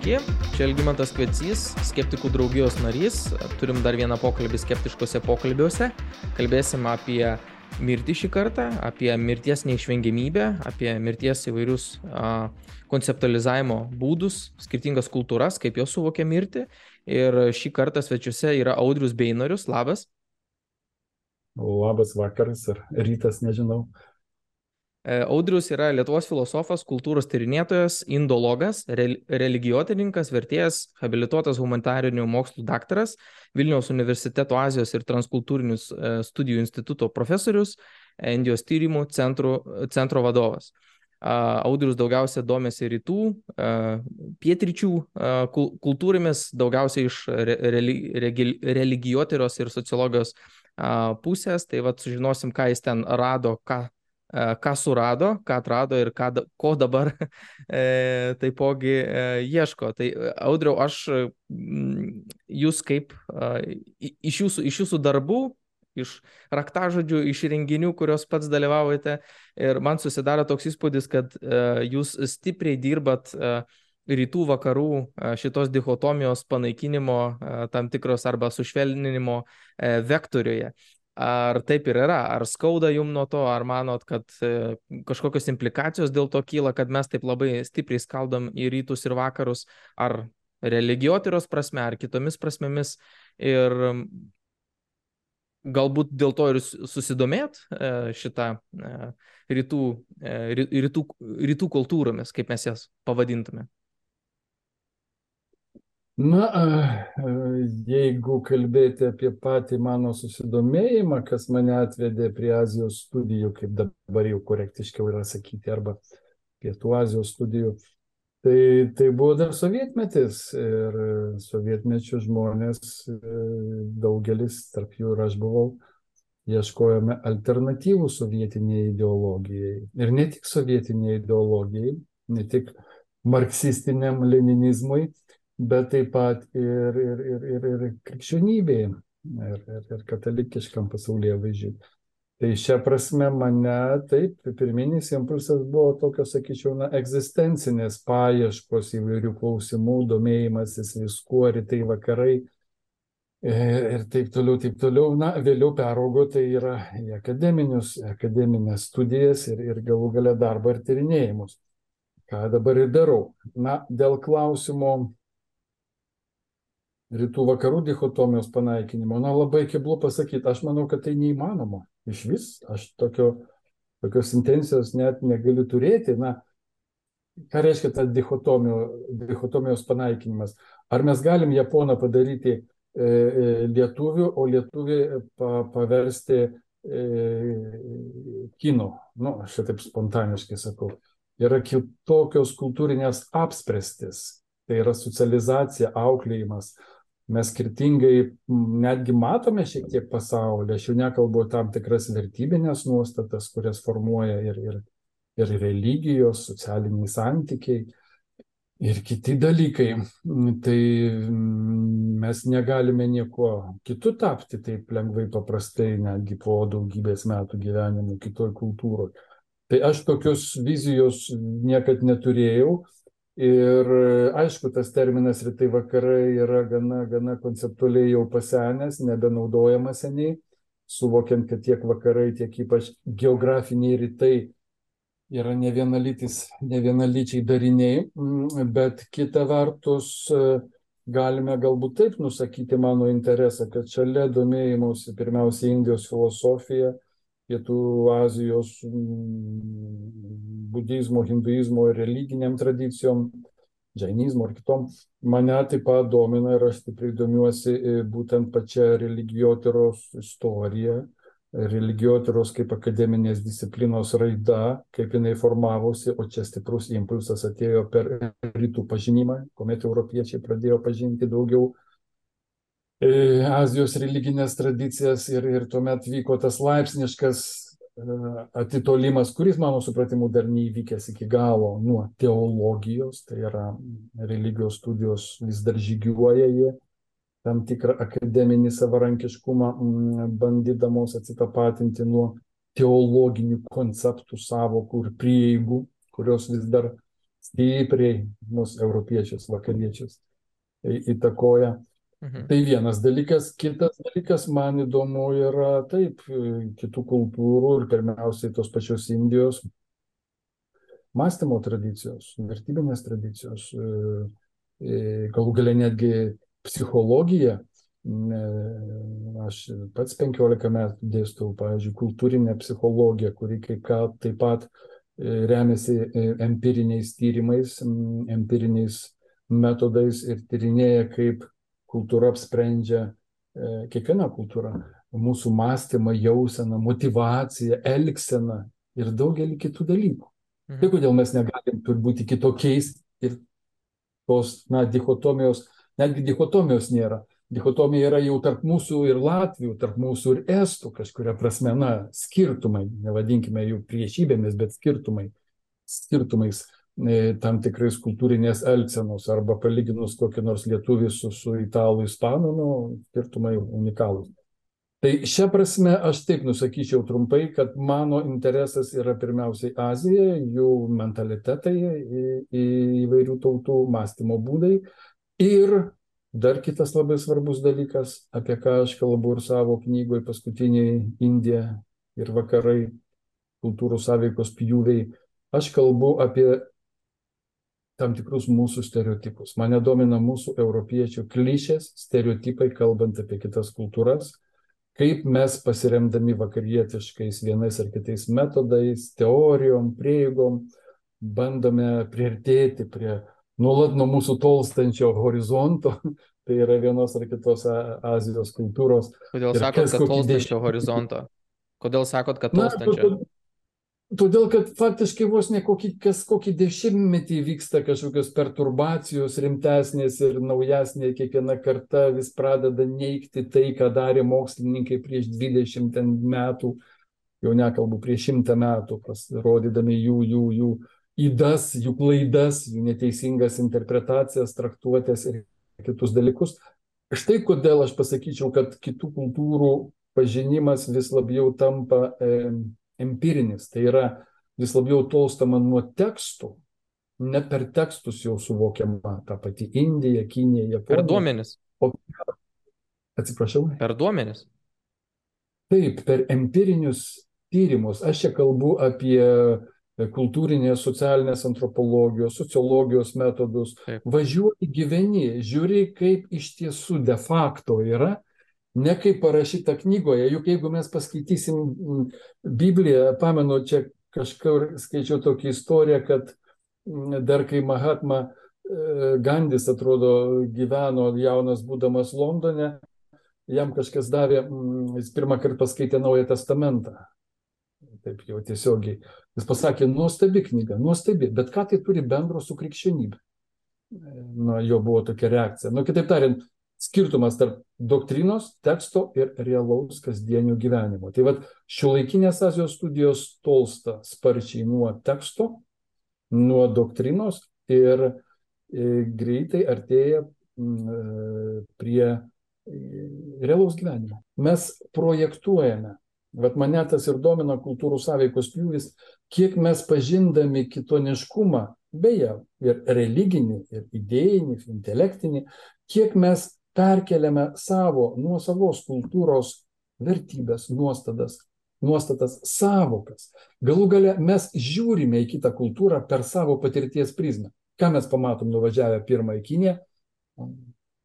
Sveiki, čia Elgimantas Kvecys, skeptikų draugijos narys. Turim dar vieną pokalbį skeptiškose pokalbiuose. Kalbėsim apie mirtį šį kartą, apie mirties neišvengiamybę, apie mirties įvairius a, konceptualizavimo būdus, skirtingas kultūras, kaip jos suvokia mirtį. Ir šį kartą svečiuose yra Audrius Beinorius. Labas. Labas vakaras ar rytas, nežinau. E, Audrius yra Lietuvos filosofas, kultūros tyrinėtojas, indologas, religijotininkas, vertėjas, habilituotas humanitarinių mokslų daktaras, Vilniaus universiteto Azijos ir transkultūrinius e, studijų instituto profesorius, Indijos tyrimų centro, centro vadovas. Audrius daugiausia domėsi rytų, pietryčių kultūrimis, daugiausiai iš religijotyros ir sociologijos pusės. Tai vad sužinosim, ką jis ten rado, ką ką surado, ką atrado ir ką, ko dabar e, taipogi e, ieško. Tai audriau, aš jūs kaip iš jūsų, iš jūsų darbų, iš raktažodžių, iš renginių, kuriuos pats dalyvaujate ir man susidaro toks įspūdis, kad e, jūs stipriai dirbat rytų vakarų šitos dichotomijos panaikinimo tam tikros arba sušvelninimo vektoriuje. Ar taip ir yra, ar skauda jum nuo to, ar manot, kad e, kažkokios implikacijos dėl to kyla, kad mes taip labai stipriai skaldom į rytus ir vakarus, ar religiotyros prasme, ar kitomis prasmėmis. Ir galbūt dėl to ir susidomėt e, šitą e, rytų, rytų, rytų kultūromis, kaip mes jas pavadintume. Na, jeigu kalbėti apie patį mano susidomėjimą, kas mane atvedė prie Azijos studijų, kaip dabar jau korektiškiau yra sakyti, arba Pietų Azijos studijų, tai, tai buvo dar sovietmetis ir sovietmečių žmonės, daugelis, tarp jų ir aš buvau, ieškojome alternatyvų sovietiniai ideologijai. Ir ne tik sovietiniai ideologijai, ne tik marksistiniam leninizmui, bet taip pat ir, ir, ir, ir, ir krikščionybėje, ir, ir, ir katalikiškam pasaulyje vaizdžiai. Tai šią prasme mane taip, pirminis impulsas buvo tokios, sakyčiau, na, egzistencinės paieškos įvairių klausimų, domėjimasis viskuo, rytai vakarai ir taip toliau, taip toliau. Na, vėliau peraugo tai yra į akademinius, akademinės studijas ir, ir galų gale darbą ir tyrinėjimus. Ką dabar ir darau. Na, dėl klausimo rytų vakarų dichotomijos panaikinimo, na labai keblu pasakyti, aš manau, kad tai neįmanoma. Iš vis, aš tokio, tokios intencijos net negaliu turėti. Na, ką reiškia tas dichotomijos panaikinimas? Ar mes galim Japoną padaryti e, e, lietuvių, o lietuvį pa, paversti e, kino? Nu, aš šitaip spontaniškai sakau. Yra kitokios kultūrinės apsprestis. Tai yra socializacija, auklėjimas, mes skirtingai netgi matome šiek tiek pasaulį. Aš jau nekalbu tam tikras vertybinės nuostatas, kurias formuoja ir, ir, ir religijos, socialiniai santykiai ir kiti dalykai. Tai mes negalime nieko kitų tapti taip lengvai paprastai, netgi po daugybės metų gyvenimo kitoj kultūroje. Tai aš tokios vizijos niekad neturėjau Ir aišku, tas terminas rytai vakarai yra gana, gana konceptualiai jau pasenęs, nebenaudojamas seniai, suvokiant, kad tiek vakarai, tiek ypač geografiniai rytai yra ne vienalyčiai dariniai, bet kita vertus galime galbūt taip nusakyti mano interesą, kad šalia domėjimuose pirmiausia Indijos filosofija, Pietų Azijos mm, budizmo, hinduizmo ir religiniam tradicijom, džainizmo ir kitom, mane taip pat domina ir aš stipriai domiuosi e, būtent pačia religijotyros istorija, religijotyros kaip akademinės disciplinos raida, kaip jinai formavosi, o čia stiprus impulsas atėjo per rytų pažinimą, kuomet europiečiai pradėjo pažinti daugiau Azijos religinės tradicijas ir, ir tuomet vyko tas laipsniškas e, atitolimas, kuris mano supratimu dar neįvykęs iki galo nuo teologijos, tai yra religijos studijos vis dar žygiuoja jie tam tikrą akademinį savarankiškumą, bandydamos atsitapatinti nuo teologinių konceptų, savokų ir prieigų, kurios vis dar stipriai mūsų europiečius, vakariečius įtakoja. Mhm. Tai vienas dalykas. Kitas dalykas, man įdomu yra taip, kitų kultūrų ir pirmiausiai tos pačios Indijos mąstymo tradicijos, vertybinės tradicijos, galų galia netgi psichologija. Aš pats 15 metų dėstau, pavyzdžiui, kultūrinę psichologiją, kuri kaip ką taip pat e, remiasi e, empiriniais tyrimais, empiriniais metodais ir tyrinėja, kaip kultūra apsprendžia, e, kiekviena kultūra, mūsų mąstymą, jauseną, motivaciją, elgseną ir daugelį kitų dalykų. Mhm. Tai kodėl mes negalim turbūt kitokiais ir tos, na, dichotomijos, netgi dichotomijos nėra. Dichotomija yra jau tarp mūsų ir Latvių, tarp mūsų ir Estų, kažkuria prasme, na, skirtumai, nevadinkime jų priešybėmis, bet skirtumai, skirtumais e, tam tikrais kultūrinės elgsenos arba palyginus kokį nors lietuvį su, su italų, ispanų, nu, skirtumai unikalūs. Tai šią prasme aš taip nusakyčiau trumpai, kad mano interesas yra pirmiausiai Azija, jų mentalitetai, įvairių tautų mąstymo būdai. Ir dar kitas labai svarbus dalykas, apie ką aš kalbu ir savo knygoje paskutiniai Indija ir vakarai, kultūrų sąveikos pjūviai, aš kalbu apie tam tikrus mūsų stereotipus. Mane domina mūsų europiečių klišės, stereotipai, kalbant apie kitas kultūras kaip mes pasiremdami vakarietiškais vienais ar kitais metodais, teorijom, prieigom, bandome priartėti prie nuolat nuo mūsų tolstančio horizonto, tai yra vienos ar kitos Azijos kultūros. Kodėl sakot, kad tolstančio horizonto? Kodėl sakot, kad tolstančio? Na, Todėl, kad faktiškai vos ne kokį, kas kokį dešimtmetį vyksta kažkokios perturbacijos rimtesnės ir naujesnė, kiekviena karta vis pradeda neikti tai, ką darė mokslininkai prieš 20 metų, jau nekalbu prieš 100 metų, rodydami jų, jų, jų įdas, jų klaidas, jų neteisingas interpretacijas, traktuotės ir kitus dalykus. Štai kodėl aš pasakyčiau, kad kitų kultūrų pažinimas vis labiau tampa e, empirinis, tai yra vis labiau tolstama nuo tekstų, ne per tekstus jau suvokiama ta pati Indija, Kinija, Japonija. Per duomenis. O, atsiprašau. Per duomenis. Taip, per empirinius tyrimus. Aš čia kalbu apie kultūrinės, socialinės antropologijos, sociologijos metodus. Taip. Važiuoji, gyveni, žiūri, kaip iš tiesų de facto yra ne kaip parašyta knygoje, juk jeigu mes paskaitysim Bibliją, pamenu, čia kažkur skaičiau tokią istoriją, kad dar kai Mahatma e, Gandis, atrodo, gyveno jaunas būdamas Londone, jam kažkas davė, jis pirmą kartą paskaitė Naują Testamentą. Taip jau tiesiogiai. Jis pasakė, nuostabi knyga, nuostabi, bet ką tai turi bendro su krikščionybė? Nu, jo buvo tokia reakcija. Nu, kitaip tariant, skirtumas tarp doktrinos, teksto ir realaus kasdienio gyvenimo. Tai vad, šiuolaikinės Azijos studijos tolsta sparčiai nuo teksto, nuo doktrinos ir e, greitai artėja e, prie e, realaus gyvenimo. Mes projektuojame, vad mane tas ir domina kultūrų sąveikos pjūvis, kiek mes pažindami kitoniškumą, beje, ir religinį, ir idėjinį, ir intelektinį, kiek mes perkeliame savo nuosavos kultūros vertybės, nuostatas, nuostatas, savokas. Galų gale mes žiūrime į kitą kultūrą per savo patirties prizmę. Ką mes pamatom nuvažiavę pirmą į Kiniją?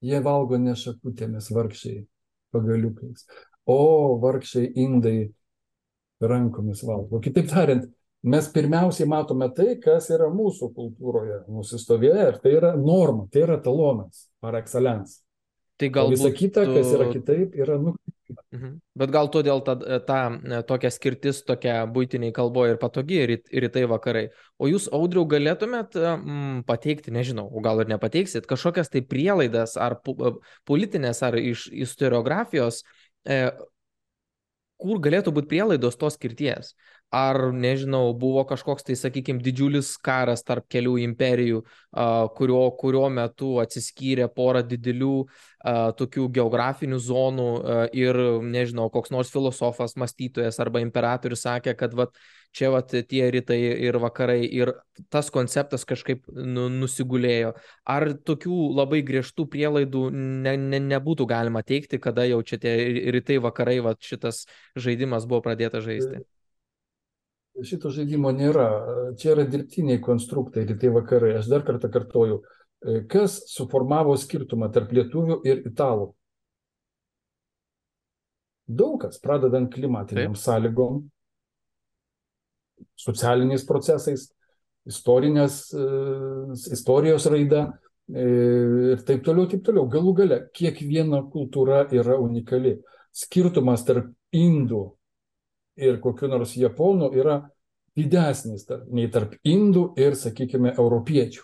Jie valgo ne šakutėmis vargšiai pagaliukais, o vargšiai indai rankomis valgo. Kitaip tariant, mes pirmiausiai matome tai, kas yra mūsų kultūroje nusistovėję ir tai yra norma, tai yra talonas par excellence. Tai galbūt... Visa kita, kas yra kitaip, yra nukreipta. Mhm. Bet gal todėl ta, ta e, tokia skirtis tokia būtiniai kalboje ir patogi ir, ir tai vakarai. O jūs, audriau, galėtumėt mm, pateikti, nežinau, o gal ir nepateiksit, kažkokias tai prielaidas ar e, politinės, ar iš istoriografijos, e, kur galėtų būti prielaidos tos skirties. Ar, nežinau, buvo kažkoks tai, sakykime, didžiulis karas tarp kelių imperijų, kurio, kurio metu atsiskyrė pora didelių tokių geografinių zonų ir, nežinau, koks nors filosofas, mąstytojas arba imperatorius sakė, kad vat, čia vat, tie rytai ir vakarai ir tas konceptas kažkaip nu, nusigulėjo. Ar tokių labai griežtų prielaidų ne, ne, nebūtų galima teikti, kada jau čia tie rytai vakarai, vat, šitas žaidimas buvo pradėtas žaisti? Šito žaidimo nėra. Čia yra dirbtiniai konstruktai, rytai vakarai. Aš dar kartą kartoju, e, kas suformavo skirtumą tarp lietuvių ir italų. Daug kas, pradedant klimatiniam Taip. sąlygom, socialiniais procesais, istorinės, uh, istorijos raida uh, ir taip toliau, taip toliau. Galų gale, kiekviena kultūra yra unikali. Skirtumas tarp indų ir kokiu nors japonų yra didesnis tarp, nei tarp indų ir, sakykime, europiečių.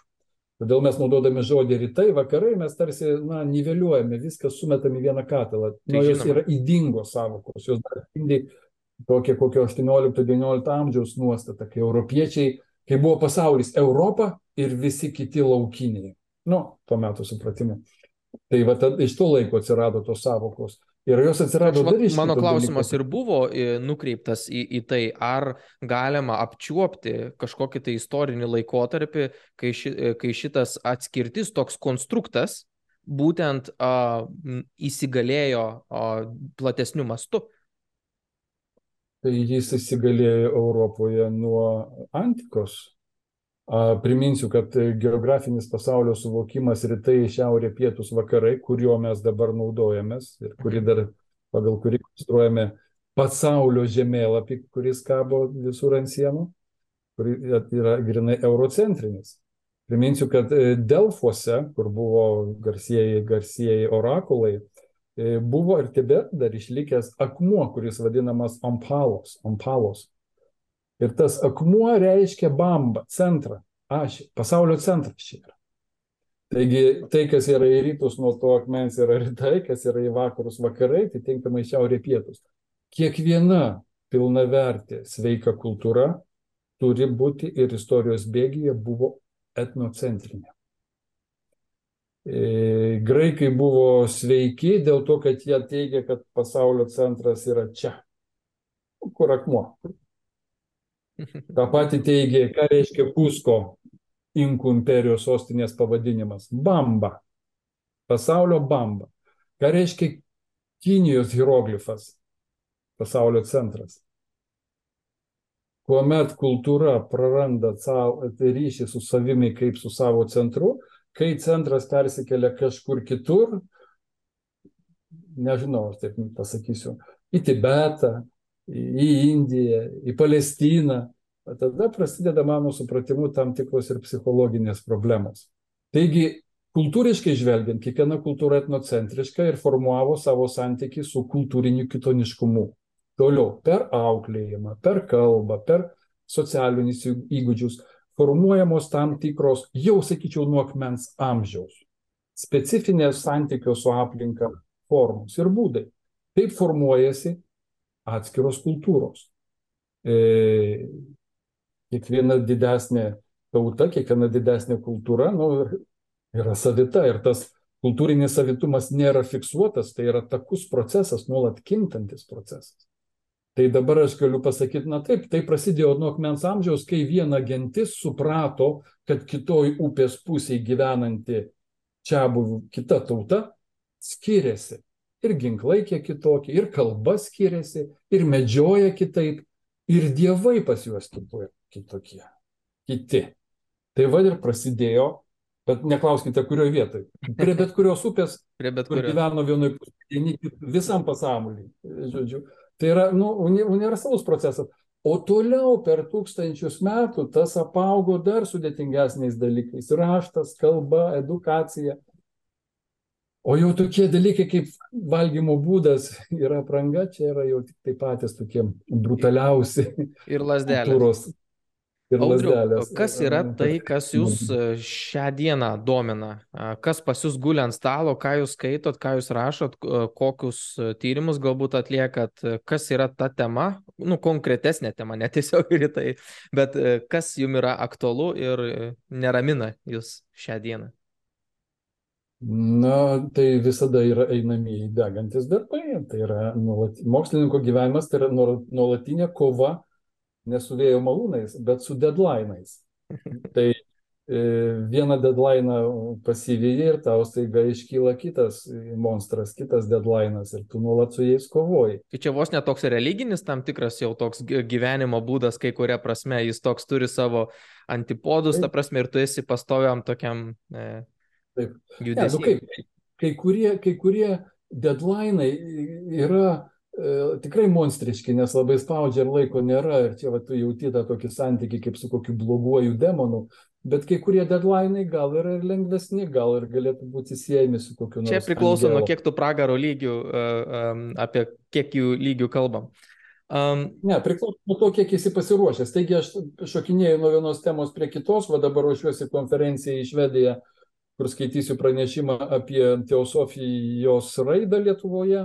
Todėl mes naudodami žodį rytai, vakarai, mes tarsi, na, niveliuojame, viską sumetame į vieną katilą. Tai nu, jos yra įdingos savokos, jos dar atspindi tokia kokio 18-19 amžiaus nuostata, kai europiečiai, kai buvo pasaulis Europa ir visi kiti laukiniai. Nu, tuo metu supratimu. Tai va, tad, iš to laiko atsirado tos savokos. Ir jos atsirado dar iš Mano klausimas ir buvo e, nukreiptas į, į tai, ar galima apčiuopti kažkokį tai istorinį laikotarpį, kai, ši, e, kai šitas atskirtis, toks konstruktas, būtent a, įsigalėjo a, platesniu mastu. Tai jis įsigalėjo Europoje nuo antikos Priminsiu, kad geografinis pasaulio suvokimas rytai, šiaurė, pietus, vakarai, kuriuo mes dabar naudojamės ir kurį dar pagal kurį konstruojame pasaulio žemėlapį, kuris kabo visur ant sienų, kuris yra grinai eurocentrinis. Priminsiu, kad e, Delfuose, kur buvo garsieji, garsieji orakulai, e, buvo ir tebe dar išlikęs akmuo, kuris vadinamas Ampalos. Ampalos. Ir tas akmuo reiškia bambą, centrą, ašį, pasaulio centras čia yra. Taigi tai, kas yra į rytus nuo to akmens yra rytai, kas yra į vakarus vakarai, tai tinkamai šiaurė pietus. Kiekviena pilnavertė sveika kultūra turi būti ir istorijos bėgyje buvo etnocentrinė. E, graikai buvo sveiki dėl to, kad jie teigia, kad pasaulio centras yra čia, kur akmuo, Ta pati teigė, ką reiškia Kusko Inkų imperijos sostinės pavadinimas. Bamba. Pasaulio bamba. Ką reiškia Kinijos hieroglifas. Pasaulio centras. Kuomet kultūra praranda ryšį su savimi kaip su savo centru, kai centras persikelia kažkur kitur, nežinau, aš taip pasakysiu, į Tibetą, į Indiją, į Palestiną, tada prasideda mano supratimu tam tikros ir psichologinės problemos. Taigi, kultūriškai žvelgiant, kiekviena kultūra etnocentriška ir formuavo savo santykių su kultūriniu kitoniškumu. Toliau, per auklėjimą, per kalbą, per socialinius įgūdžius formuojamos tam tikros, jau sakyčiau, nuo akmens amžiaus, specifinės santykios su aplinka formos ir būdai. Taip formuojasi atskiros kultūros. E, kiekviena didesnė tauta, kiekviena didesnė kultūra nu, yra savita ir tas kultūrinis savitumas nėra fiksuotas, tai yra takus procesas, nuolat kintantis procesas. Tai dabar aš galiu pasakyti, na taip, tai prasidėjo nuo akmens amžiaus, kai viena gentis suprato, kad kitoj upės pusėje gyvenanti čia buvo kita tauta skiriasi ir ginklai kiek kitokie, ir kalba skiriasi, ir medžioja kitaip, ir dievai pas juos kitokie, kiti. Tai va ir prasidėjo, bet neklauskite, kurioje vietoje. Prie bet kurios upės, Prie bet kur gyveno vienoje pusėje, visam pasauliui. Žodžiu. Tai yra nu, universalus procesas. O toliau per tūkstančius metų tas apaugo dar sudėtingesniais dalykais. Raštas, kalba, edukacija. O jau tokie dalykai kaip valgymo būdas ir apranga, čia yra jau tik tai patys tokie brutaliausi ir lasdelės. ir Audriau, lasdelės. kas yra tai, kas jūs e, šią dieną domina? Kas pas jūs guli ant stalo, ką jūs skaitot, ką jūs rašot, kokius e, tyrimus galbūt atliekat, kas yra ta tema, nu, konkretesnė tema, netiesiog ir tai, bet e, kas jums yra aktualu ir neramina jūs šią dieną? Na, tai visada yra einamieji degantis darbai. Tai yra nuolat, mokslininko gyvenimas, tai yra nuolatinė kova ne su vėjo malūnais, bet su deadline'ais. Tai e, vieną deadline pasivyji ir tau staiga iškyla kitas monstras, kitas deadline'as ir tu nuolat su jais kovoji. Tai čia vos netoks religinis tam tikras jau toks gyvenimo būdas, kai kuria prasme jis toks turi savo antipodus, ta prasme, ir tu esi pastoviam tokiam e, Taip. Ne, nu kaip, kai kurie, kai kurie deadline'ai yra e, tikrai monstriški, nes labai spaudžia ir laiko nėra ir čia va, tu jauti tą tokį santykį kaip su kokiu bloguoju demonu, bet kai kurie deadline'ai gal yra ir lengvesni, gal ir galėtų būti siejami su kokiu nors. Čia priklauso angelo. nuo kiek tu pragaro lygių, uh, um, apie kiek jų lygių kalbam. Um, ne, priklauso nuo to, kiek esi pasiruošęs. Taigi aš šokinėjau nuo vienos temos prie kitos, o dabar ruošiuosi konferencijai į Švediją kur skaitysiu pranešimą apie teosofijos raidą Lietuvoje,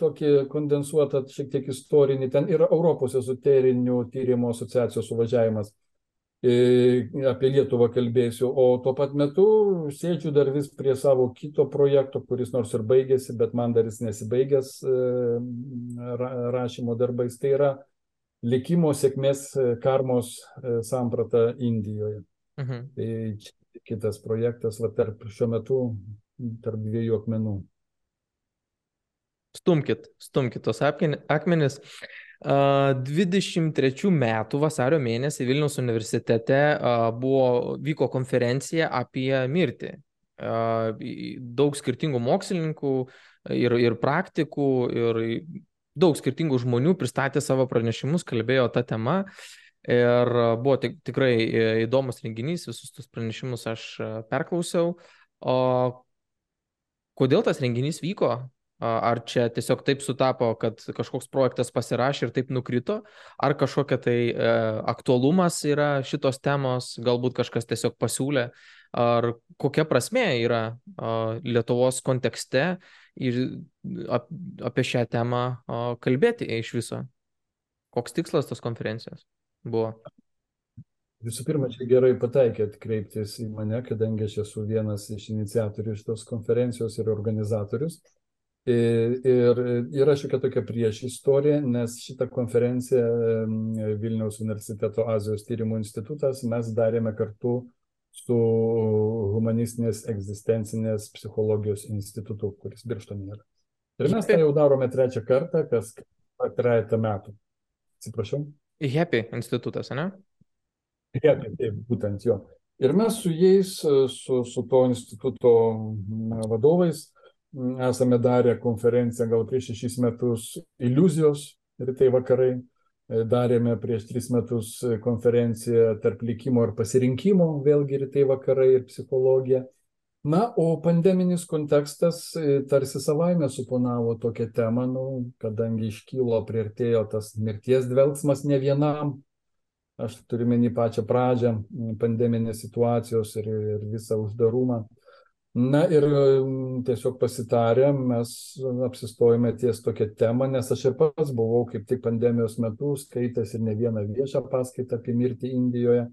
tokį kondensuotą, šiek tiek istorinį, ten yra Europos ezoterinių tyrimo asociacijos suvažiavimas. Apie Lietuvą kalbėsiu, o tuo pat metu sėdžiu dar vis prie savo kito projekto, kuris nors ir baigėsi, bet man dar jis nesibaigęs rašymo darbais. Tai yra likimo sėkmės karmos samprata Indijoje. Mhm. Tai kitas projektas, va tarp šiuo metu, tarp dviejų akmenų. Stumkit, stumkit tos akmenis. 23 metų vasario mėnesį Vilniaus universitete buvo, vyko konferencija apie mirtį. Daug skirtingų mokslininkų ir, ir praktikų ir daug skirtingų žmonių pristatė savo pranešimus, kalbėjo tą temą. Ir buvo tik, tikrai įdomus renginys, visus tus pranešimus aš perklausiau. O kodėl tas renginys vyko? Ar čia tiesiog taip sutapo, kad kažkoks projektas pasirašė ir taip nukrito, ar kažkokia tai e, aktualumas yra šitos temos, galbūt kažkas tiesiog pasiūlė, ar kokia prasme yra e, Lietuvos kontekste ir ap, apie šią temą e, kalbėti iš viso. Koks tikslas tos konferencijos? Buvo? Visų pirma, čia gerai pataikėt kreiptis į mane, kadangi aš esu vienas iš iniciatorių šitos konferencijos ir organizatorius. Ir, ir yra šiokia tokia prieš istorija, nes šitą konferenciją Vilniaus universiteto Azijos tyrimų institutas mes darėme kartu su humanistinės egzistencinės psichologijos institutu, kuris Birštone yra. Ir mes tai jau darome trečią kartą, kas trejata metų. Atsiprašau. Happy institutas, ne? Happy, taip, būtent jo. Ir mes su jais, su, su to instituto vadovais, esame darę konferenciją gal prieš šešis metus iliuzijos rytai vakarai, darėme prieš tris metus konferenciją tarp likimo ir pasirinkimo, vėlgi rytai vakarai ir psichologija. Na, o pandeminis kontekstas e, tarsi savaime suponavo tokią temą, nu, kadangi iškylo, prieartėjo tas mirties dvelgsmas ne vienam, aš turiu menį pačią pradžią pandeminės situacijos ir, ir visą uždarumą. Na ir tiesiog pasitarę mes apsistojame ties tokią temą, nes aš ir pats buvau kaip tik pandemijos metu skaitęs ir ne vieną viešą paskaitą apie mirtį Indijoje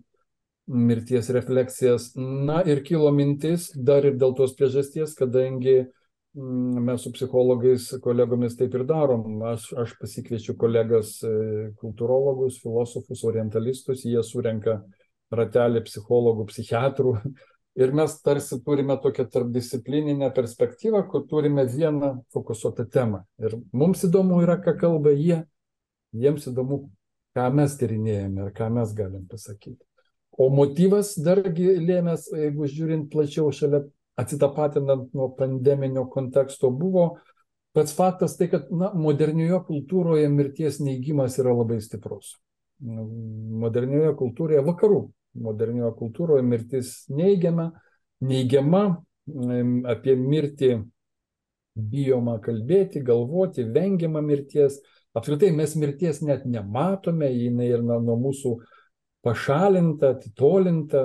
mirties refleksijas. Na ir kilo mintis dar ir dėl tos priežasties, kadangi mm, mes su psichologais, kolegomis taip ir darom. Aš, aš pasikviečiu kolegas e, kultūrologus, filosofus, orientalistus, jie surenka ratelį psichologų, psichiatrų. Ir mes tarsi turime tokią tarpdisciplininę perspektyvą, kur turime vieną fokusuotą temą. Ir mums įdomu yra, ką kalba jie, jiems įdomu, ką mes tyrinėjame ir ką mes galim pasakyti. O motyvas dargi lėmęs, jeigu žiūrint plačiau šalia atsitapatinant nuo pandeminio konteksto, buvo pats faktas tai, kad na, modernioje kultūroje mirties neigimas yra labai stiprus. Modernioje kultūroje, vakarų modernioje kultūroje mirtis neigiama, neigiama, apie mirtį bijoma kalbėti, galvoti, vengiama mirties. Apskritai mes mirties net nematome, jinai ir nuo mūsų pašalinta, atitolinta,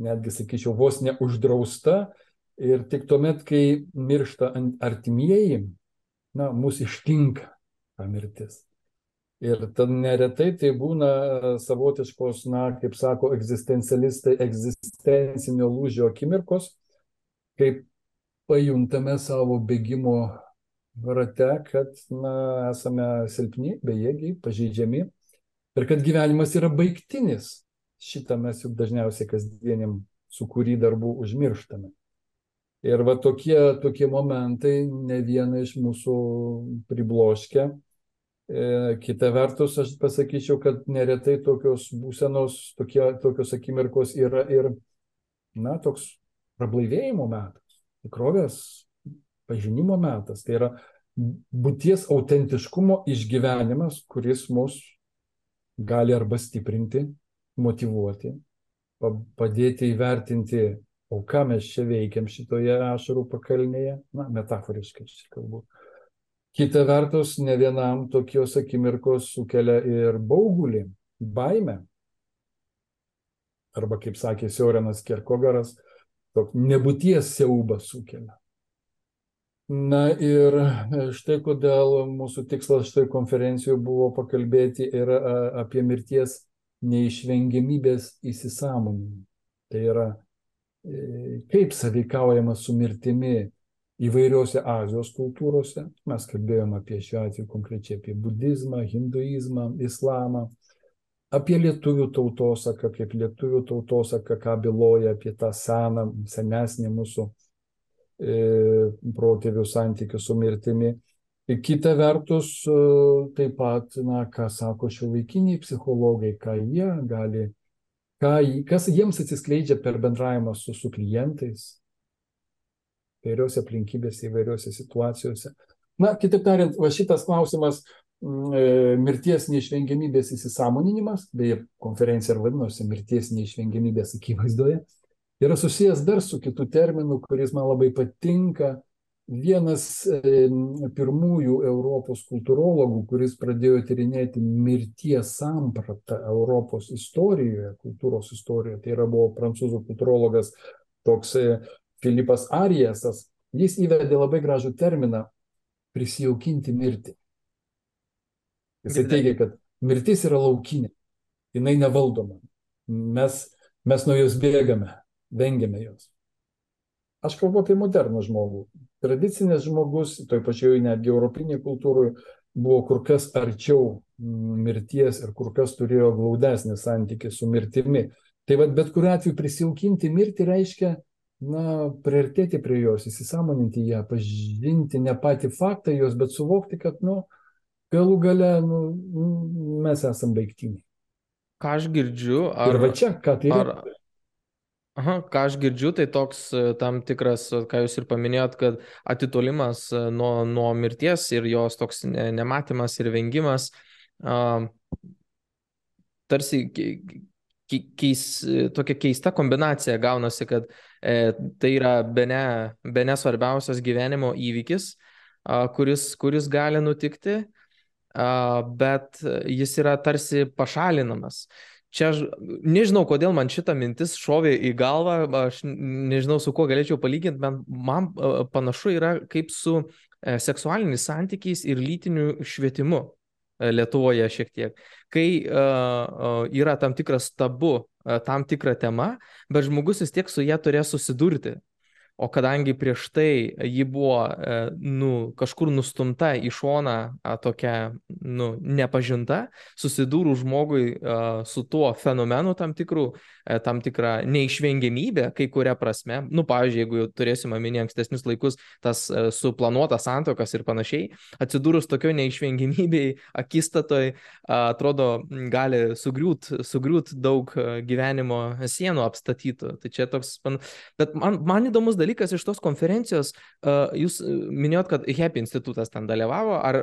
netgi, sakyčiau, vos neuždrausta. Ir tik tuomet, kai miršta artimieji, na, mūsų ištinka ta mirtis. Ir tad neretai tai būna savotiškos, na, kaip sako egzistencialistai, egzistencinio lūžio akimirkos, kaip pajuntame savo bėgimo rate, kad na, esame silpni, bejėgiai, pažeidžiami ir kad gyvenimas yra baigtinis. Šitą mes juk dažniausiai kasdieniam sukūry darbų užmirštame. Ir va tokie, tokie momentai ne vieną iš mūsų pribloškia. E, kita vertus, aš pasakyčiau, kad neretai tokios būsenos, tokie, tokios akimirkos yra ir, na, toks prablaivėjimo metas, tikrovės pažinimo metas. Tai yra būties autentiškumo išgyvenimas, kuris mus gali arba stiprinti, motivuoti, padėti įvertinti, o ką mes čia veikiam šitoje ašarų pakalnėje, na, metaforiškai čia kalbu. Kita vertus, ne vienam tokios akimirkos sukelia ir baugulį, baimę. Arba, kaip sakė Siorenas Kerkogaras, toks nebūties siaubas sukelia. Na ir štai kodėl mūsų tikslas štai konferencijoje buvo pakalbėti ir apie mirties neišvengiamybės įsisamoninimą. Tai yra, e, kaip saveikaujama su mirtimi įvairiose Azijos kultūrose. Mes kalbėjome apie šiuo atveju konkrečiai apie budizmą, hinduizmą, islamą, apie lietuvių tautosaką, kaip lietuvių tautosaka, ką byloja apie tą seną, senesnį mūsų e, protėvių santykių su mirtimi. Kita vertus, e, taip pat, na, ką sako šiuolaikiniai psichologai, ką jie gali, ką, kas jiems atsiskleidžia per bendravimą su, su klientais, įvairiose aplinkybėse, įvairiose situacijose. Na, kitaip tariant, va šitas klausimas mm, e, mirties neišvengiamybės įsisamoninimas, beje, konferencija ir vadinosi mirties neišvengiamybės akivaizdoje, yra susijęs dar su kitu terminu, kuris man labai patinka vienas pirmųjų Europos kultūrologų, kuris pradėjo tyrinėti mirties sampratą Europos istorijoje, kultūros istorijoje, tai yra buvo prancūzų kultūrologas toks Filipas Ariesas, jis įvedė labai gražų terminą prisijaukinti mirtį. Jis teigia, kad mirtis yra laukinė, jinai nevaldoma. Mes, mes nuo jos bėgame, vengiame jos. Aš kalbu apie modernų žmogų, tradicinis žmogus, toj pačioj netgi europinėje kultūroje, buvo kur kas arčiau mirties ir kur kas turėjo glaudesnį santykį su mirtimi. Tai vad bet kuriu atveju prisijaukinti mirtį reiškia, na, priartėti prie jos, įsisamoninti ją, pažinti ne patį faktą jos, bet suvokti, kad, nu, galų gale, nu, mes esame baigtiniai. Ką aš girdžiu, ar... Ir va čia, ką tai yra. Ar, Aha, ką aš girdžiu, tai toks e, tam tikras, ką jūs ir paminėjot, kad atitolimas e, nuo, nuo mirties ir jos toks nematymas ir vengimas, uh, tarsi keis, tokia keista kombinacija gaunasi, kad e, tai yra bene, bene svarbiausias gyvenimo įvykis, uh, kuris, kuris gali nutikti, uh, bet jis yra tarsi pašalinamas čia aš nežinau, kodėl man šita mintis šovė į galvą, aš nežinau, su kuo galėčiau palyginti, bet man panašu yra kaip su e, seksualiniais santykiais ir lytiniu švietimu e, Lietuvoje šiek tiek. Kai uh, yra tam tikras tabu, uh, tam tikra tema, bet žmogus vis tiek su ją turės susidurti. O kadangi prieš tai ji buvo e, nu, kažkur nustumta į šoną tokia nu, nepažinta, susidūrų žmogui su tuo fenomenu tam, tikrų, e, tam tikrą neišvengiamybę, kai kuria prasme, nu, pavyzdžiui, jeigu turėsime minį ankstesnius laikus, tas e, suplanuotas santokas ir panašiai, atsidūrus tokio neišvengiamybei akistatoj, atrodo, gali sugriūt, sugriūt daug gyvenimo sienų apstatytų. Tai čia toks, bet man, man įdomus dalykas, dalykas iš tos konferencijos, jūs minėjot, kad HEP institutas ten dalyvavo, ar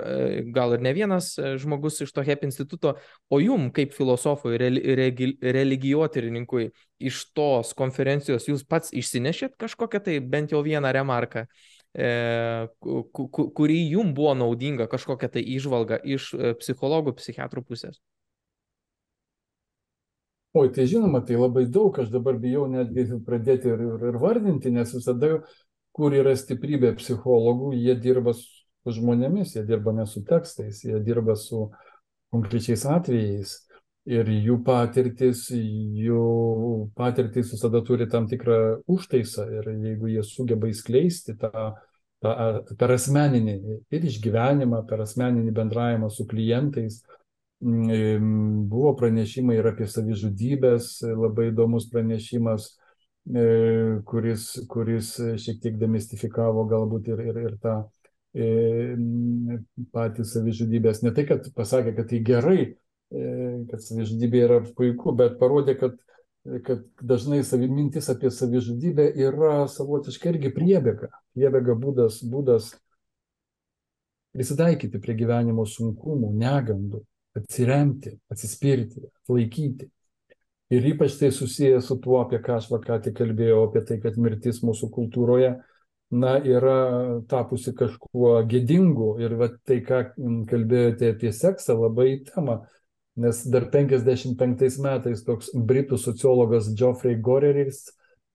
gal ir ne vienas žmogus iš to HEP instituto, o jum kaip filosofui, religijotyrininkui iš tos konferencijos jūs pats išsinešėt kažkokią tai bent jau vieną remarką? E, kuri jum buvo naudinga, kažkokia tai išvalga iš psichologų, psichiatrų pusės? Oi, tai žinoma, tai labai daug, aš dabar bijau netgi pradėti ir, ir, ir vardinti, nes visada, kur yra stiprybė psichologų, jie dirba su žmonėmis, jie dirba ne su tekstais, jie dirba su konkrečiais atvejais. Ir jų patirtis, jų patirtis visada turi tam tikrą užtaisą. Ir jeigu jie sugeba įskleisti tą, tą per asmeninį ir išgyvenimą, per asmeninį bendravimą su klientais, Buvo pranešimai ir apie savižudybės, labai įdomus pranešimas, e, kuris, kuris šiek tiek demistifikavo galbūt ir, ir, ir tą e, patį savižudybės. Ne tai, kad pasakė, kad tai gerai, e, kad savižudybė yra puiku, bet parodė, kad, kad dažnai savi, mintis apie savižudybę yra savotiškai irgi priebėga. Priebėga būdas, būdas prisitaikyti prie gyvenimo sunkumų, negandų atsiremti, atsispirti, atlaikyti. Ir ypač tai susiję su tuo, apie ką aš ką tik kalbėjau, apie tai, kad mirtis mūsų kultūroje, na, yra tapusi kažkuo gėdingu. Ir va, tai, ką kalbėjote apie seksą, labai tema. Nes dar 55 metais toks britų sociologas Geoffrey Goreris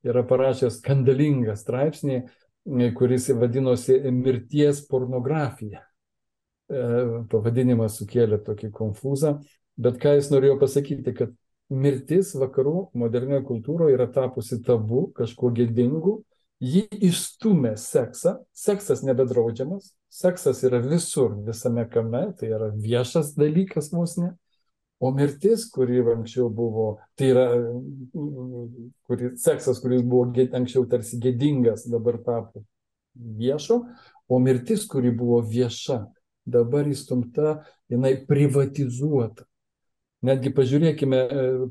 yra parašęs skandalingą straipsnį, kuris vadinosi mirties pornografija. E, pavadinimas sukėlė tokį konfūzą, bet ką jis norėjo pasakyti, kad mirtis vakarų modernioje kultūroje yra tapusi tabu, kažkuo gėdingu, ji išstumė seksą, seksas nebedraudžiamas, seksas yra visur, visame kame, tai yra viešas dalykas mūsų, ne. O mirtis, kuri anksčiau buvo, tai yra kuri, seksas, kuris buvo anksčiau tarsi gėdingas, dabar tapo viešo, o mirtis, kuri buvo vieša, dabar įstumta, jinai privatizuota. Netgi pažiūrėkime,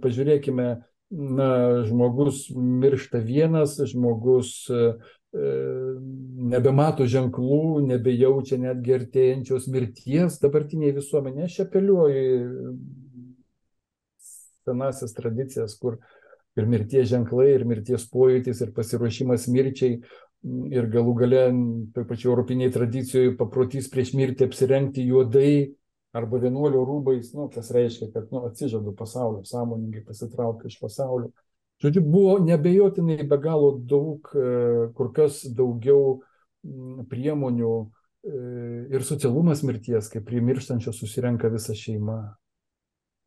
pažiūrėkime na, žmogus miršta vienas, žmogus e, e, nebemato ženklų, nebejaučia netgi artėjančios mirties dabartiniai visuomenė. Aš apeliuoju senasias tradicijas, kur ir mirties ženklai, ir mirties pojūtis, ir pasiruošimas mirčiai, ir galų gale toj pačioj europinėje tradicijoje paprotys prieš mirtį apsirengti juodai arba vienuolio rūbais, nu, kas reiškia, kad nu, atsižadu pasaulio, sąmoningai pasitraukiu iš pasaulio. Žodžiu, buvo nebejotinai be galo daug, e, kur kas daugiau priemonių e, ir socialumas mirties, kai prie mirštančio susirenka visa šeima,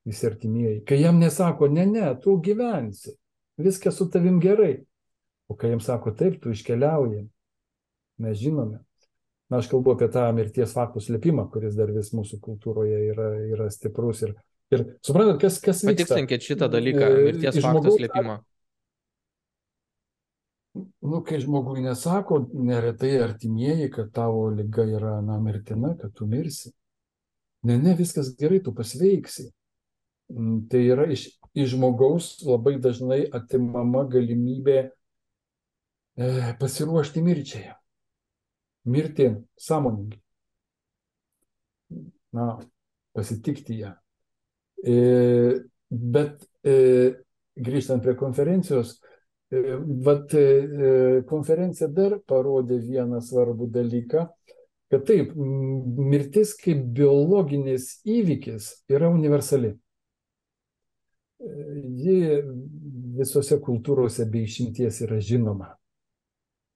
visi artimieji. Kai jam nesako, ne, ne, tu gyvensi, viskas su tavim gerai. O kai jiems sako, taip, tu iškeliauji, mes žinome. Na, aš kalbu apie tą mirties faktų slėpimą, kuris dar vis mūsų kultūroje yra, yra stiprus. Ir, ir suprantat, kas, kas vyksta. Patikslinkit šitą dalyką, e, mirties faktų slėpimą. Nu, kai žmogui nesako, neretai artimieji, kad tavo lyga yra, na, mirtina, kad tu mirsi. Ne, ne, viskas gerai, tu pasveiksi. Mm, tai yra iš, iš žmogaus labai dažnai atimama galimybė e, pasiruošti mirčiai. Mirti sąmoningai. Na, pasitikti ją. E, bet e, grįžtant prie konferencijos, e, vat, konferencija dar parodė vieną svarbų dalyką, kad taip, mirtis kaip biologinis įvykis yra universali. Ji visose kultūrose be išimties yra žinoma.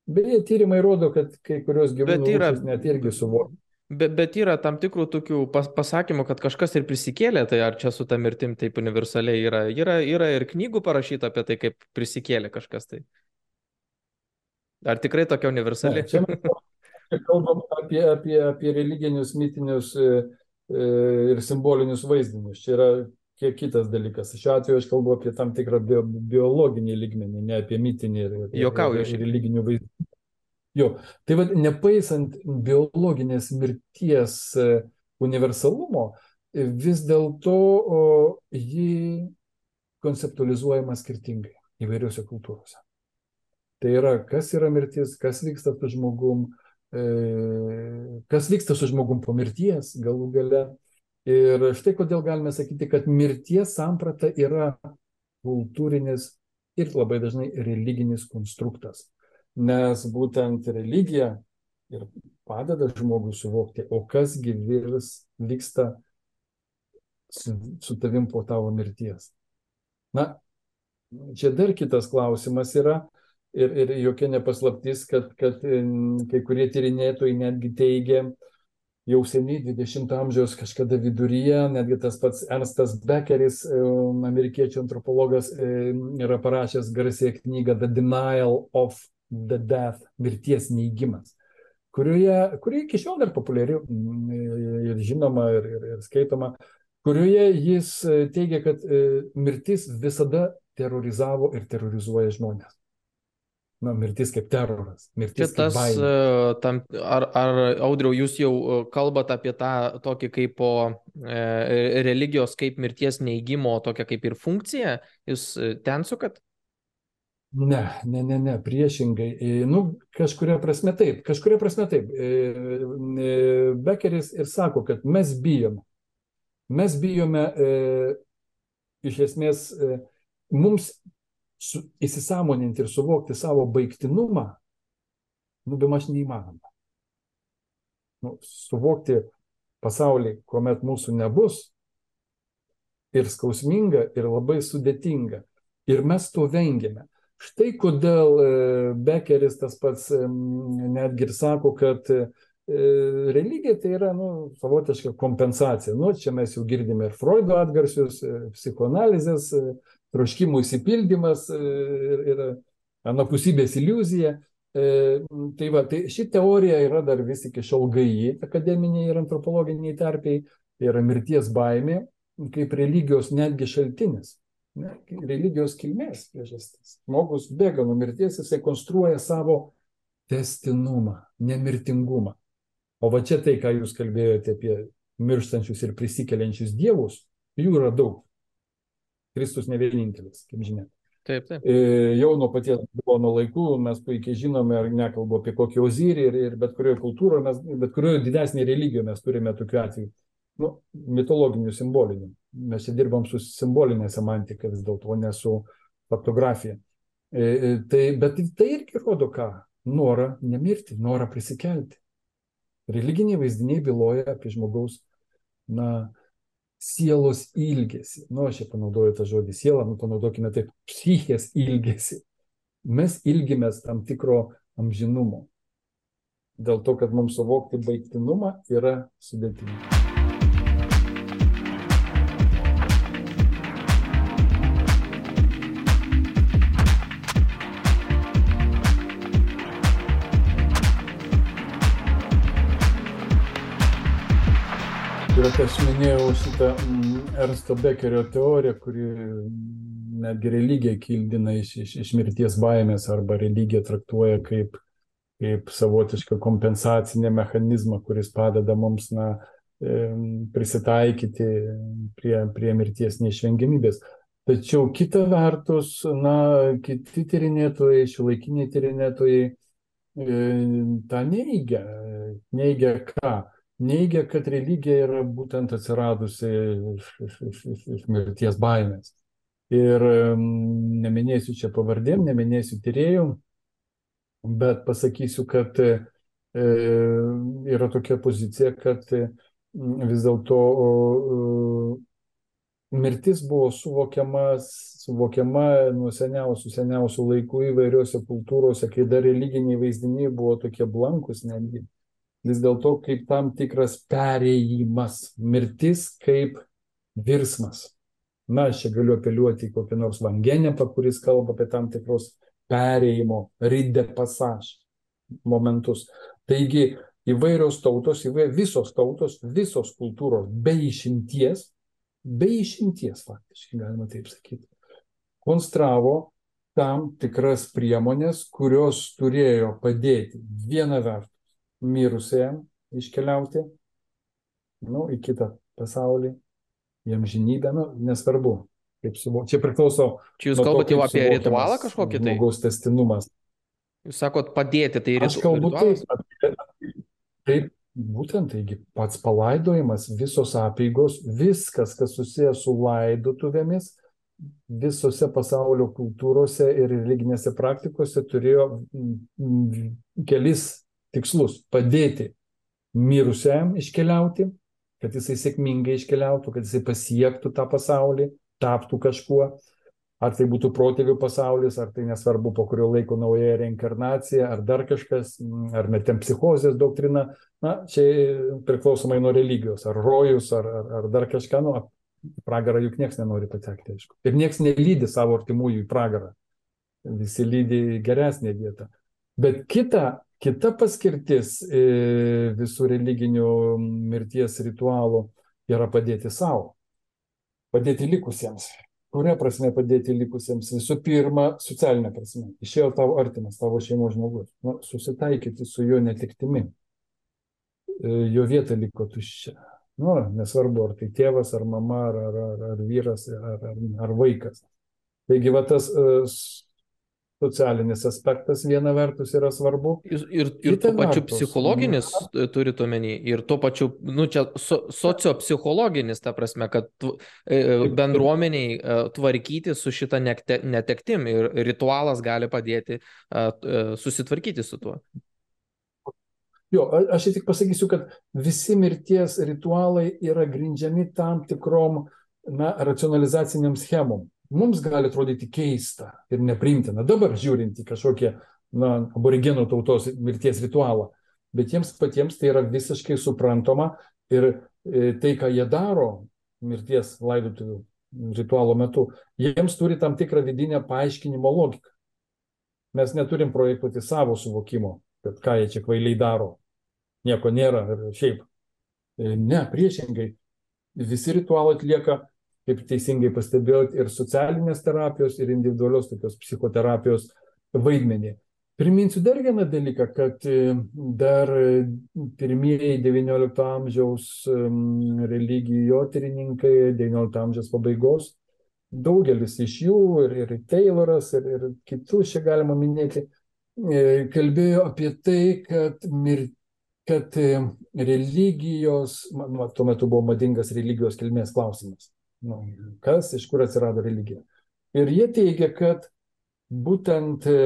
Beje, tyrimai rodo, kad kai kurios gyvūnų yra, net irgi suvokia. Bet, bet yra tam tikrų tokių pas, pasakymų, kad kažkas ir prisikėlė, tai ar čia su ta mirtim taip universaliai yra. Yra, yra ir knygų parašyta apie tai, kaip prisikėlė kažkas tai. Ar tikrai tokia universali? Ne, čia mes kalbam apie, apie, apie religinius, mitinius e, e, ir simbolinius vaizdinius. Čia yra kiek kitas dalykas. Šiuo atveju aš kalbu apie tam tikrą bio, biologinį lygmenį, ne apie mitinį ir, ir, Jokauju, ir, ir religinių vaizdinių. Jo, tai vad, nepaisant biologinės mirties e, universalumo, vis dėlto ji konceptualizuojama skirtingai įvairiuose kultūrose. Tai yra, kas yra mirtis, kas vyksta su žmogum, e, kas vyksta su žmogum po mirties galų gale, Ir štai kodėl galime sakyti, kad mirties samprata yra kultūrinis ir labai dažnai religinis konstruktas. Nes būtent religija ir padeda žmogui suvokti, o kasgi virs vyksta su, su tavim po tavo mirties. Na, čia dar kitas klausimas yra. Ir, ir jokia nepaslaptis, kad, kad kai kurie tyrinėtojai netgi teigia, jau seniai 20 amžiaus kažkada viduryje, netgi tas pats Ernstas Beckeris, amerikiečių antropologas, yra parašęs garsiai knygą The Denial of the Death, mirties neįgymas, kurioje, kuri iki šiol dar populiari ir žinoma, ir, ir, ir skaitoma, kurioje jis teigia, kad mirtis visada terorizavo ir terrorizuoja žmonės. Na, mirtis kaip teroras. Mirtis Šitas, tam, ar, ar audriau, jūs jau kalbate apie tą tokį kaip po e, religijos kaip mirties neįgymo, tokią kaip ir funkciją, jūs ten sukat? Ne, ne, ne, ne, priešingai. Nu, kažkuria prasme taip, kažkuria prasme taip. Bekeris ir sako, kad mes bijome. Mes bijome e, iš esmės e, mums įsisamoninti ir suvokti savo baigtinumą, nu, be maž neįmanoma. Nu, suvokti pasaulį, kuomet mūsų nebus, ir skausminga, ir labai sudėtinga. Ir mes to vengiame. Štai kodėl e, Bekeris tas pats netgi ir sako, kad e, religija tai yra nu, savotiška kompensacija. Nu, čia mes jau girdime ir Freudo atgarsius, e, psichoanalizės troškimų įsipildymas e, ir, ir anapusybės iliuzija. E, tai va, tai ši teorija yra dar vis iki šiol gaji akademiniai ir antropologiniai terpiai, tai yra mirties baimė kaip religijos netgi šaltinis. Ne, religijos kilmės priežastis. Žmogus bėga nuo mirties, jisai konstruoja savo testinumą, nemirtingumą. O va čia tai, ką jūs kalbėjote apie mirštančius ir prisikeliančius dievus, jų yra daug. Kristus ne vienintelis, kaip žinia. Taip, taip. E, jau nuo paties Babilono laikų mes puikiai žinome, ar nekalbu apie kokį ozyrį ir, ir bet kurioje kultūroje, mes, bet kurioje didesnėje religijoje mes turime tokių atvejų. Nu, mitologinių, simbolinių. Mes čia dirbam su simbolinė semantika vis dėlto, ne su faktografija. E, e tai, bet tai irgi rodo ką? Norą nemirti, norą prisikelti. Religiniai vaizdiniai byloja apie žmogaus, na, sielos ilgesį. Nu, aš čia panaudoju tą žodį sielą, nu, panaudokime taip, psichės ilgesį. Mes ilgimės tam tikro amžinumo. Dėl to, kad mums suvokti baigtinumą yra sudėtinga. Ir aš minėjau šitą mm, Ernsto Bekerio teoriją, kuri netgi religiją kildina iš, iš, iš mirties baimės arba religiją traktuoja kaip, kaip savotišką kompensacinį mechanizmą, kuris padeda mums na, prisitaikyti prie, prie mirties neišvengiamybės. Tačiau kita vertus, na, kiti tyrinėtojai, šiuolaikiniai tyrinėtojai e, tą neigia. Neigia ką? Neigia, kad religija yra būtent atsiradusi iš, iš, iš, iš, iš mirties baimės. Ir neminėsiu čia pavardėm, neminėsiu tyriejų, bet pasakysiu, kad e, yra tokia pozicija, kad vis dėlto mirtis buvo suvokiama, nuo seniausių, seniausių laikų įvairiuose kultūrose, kai dar religiniai vaizdiniai buvo tokie blankus netgi vis dėlto kaip tam tikras perėjimas, mirtis kaip virsmas. Na, aš čia galiu apeliuoti į kokį nors vangenepą, kuris kalba apie tam tikros perėjimo, ride pasaž momentus. Taigi įvairios tautos, įvair, visos tautos, visos kultūros, be išimties, be išimties faktiškai galima taip sakyti, konstravo tam tikras priemonės, kurios turėjo padėti viena vertus mirusiajam iškeliauti, nu, į kitą pasaulį, jam žinybę, nu, nesvarbu. Kaip suvo... Čia priklauso. Čia jūs kalbate jau apie ritualą kažkokį tai? Žmogaus testinumas. Jūs sakot padėti, tai ritualas. Aš kalbu taip, taip, būtent taigi pats palaidojimas, visos apėgos, viskas, kas susijęs su laidotuvėmis, visose pasaulio kultūrose ir religinėse praktikose turėjo kelis tikslus - padėti mirusiam iškeliauti, kad jisai sėkmingai iškeliautų, kad jisai pasiektų tą pasaulį, taptų kažkuo. Ar tai būtų protėvių pasaulis, ar tai nesvarbu po kurio laiko nauja reinkarnacija, ar dar kažkas, ar metempsichozės doktrina. Na, čia priklausomai nuo religijos, ar rojus, ar, ar, ar dar kažką, nu, pragarą juk niekas nenori patekti, aišku. Ir niekas nelydi savo artimųjų į pragarą. Visi lydi geresnė vieta. Bet kita, kita paskirtis e, visų religinių mirties ritualų yra padėti savo, padėti likusiems. Kuria prasme padėti likusiems? Visų pirma, socialinė prasme. Išėjo tavo artimas, tavo šeimos žmogus. Nu, susitaikyti su jo netiktimi. E, jo vieta liko tuščia. Nu, nesvarbu, ar tai tėvas, ar mama, ar, ar, ar, ar vyras, ar, ar, ar vaikas. Taigi, va tas uh, socialinis aspektas viena vertus yra svarbu. Ir, ir, ir tuo pačiu vertus, psichologinis na, turite omeny, ir tuo pačiu, nu čia so, sociopsichologinis, ta prasme, kad tu, e, bendruomeniai e, tvarkyti su šitą netektim ir ritualas gali padėti susitvarkyti su tuo. Jo, aš tik pasakysiu, kad visi mirties ritualai yra grindžiami tam tikrom na, racionalizaciniam schemom. Mums gali atrodyti keista ir neprimtina dabar žiūrint į kažkokią na, aborigenų tautos mirties ritualą, bet jiems patiems tai yra visiškai suprantama ir e, tai, ką jie daro mirties laidotuvių ritualo metu, jiems turi tam tikrą vidinę paaiškinimo logiką. Mes neturim projektuoti savo suvokimo, kad ką jie čia kvailiai daro, nieko nėra ir šiaip. E, ne, priešingai, visi ritualai atlieka, kaip teisingai pastebėjot, ir socialinės terapijos, ir individualios tokios psichoterapijos vaidmenį. Priminsiu dar vieną dalyką, kad e, dar pirmieji XIX amžiaus religijotyrininkai, XIX amžiaus pabaigos, daugelis iš jų, ir, ir Tayloras, ir, ir kitus čia galima minėti, E, kalbėjo apie tai, kad, mir, kad e, religijos, nu, tuo metu buvo madingas religijos kilmės klausimas. Nu, kas, iš kur atsirado religija. Ir jie teigia, kad būtent e,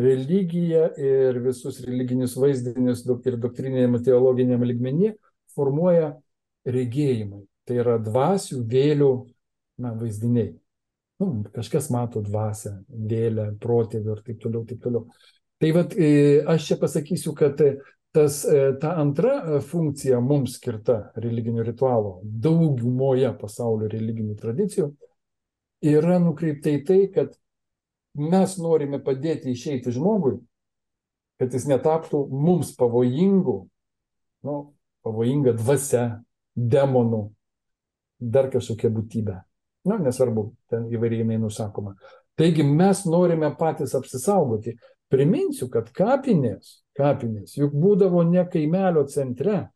religija ir visus religinius vaizdinius ir doktrininiam teologiniam ligmenį formuoja regėjimai. Tai yra dvasių, vėlių na, vaizdiniai nu, kažkas mato dvasę, vėlę, protėvių ir taip toliau, taip toliau. Tai vad, e, aš čia pasakysiu, kad tas, e, ta antra e, funkcija mums skirta religinių ritualų daugumoje pasaulio religinių tradicijų yra nukreipta į tai, kad mes norime padėti išeiti žmogui, kad jis netaptų mums pavojingų, nu, pavojinga dvasia, demonų, dar kažkokia būtybė. Na, nesvarbu, ten įvairiai nusakoma. Taigi mes norime patys apsisaugoti. Priminsiu, kad kapinės, kapinės juk būdavo ne kaimelio centre,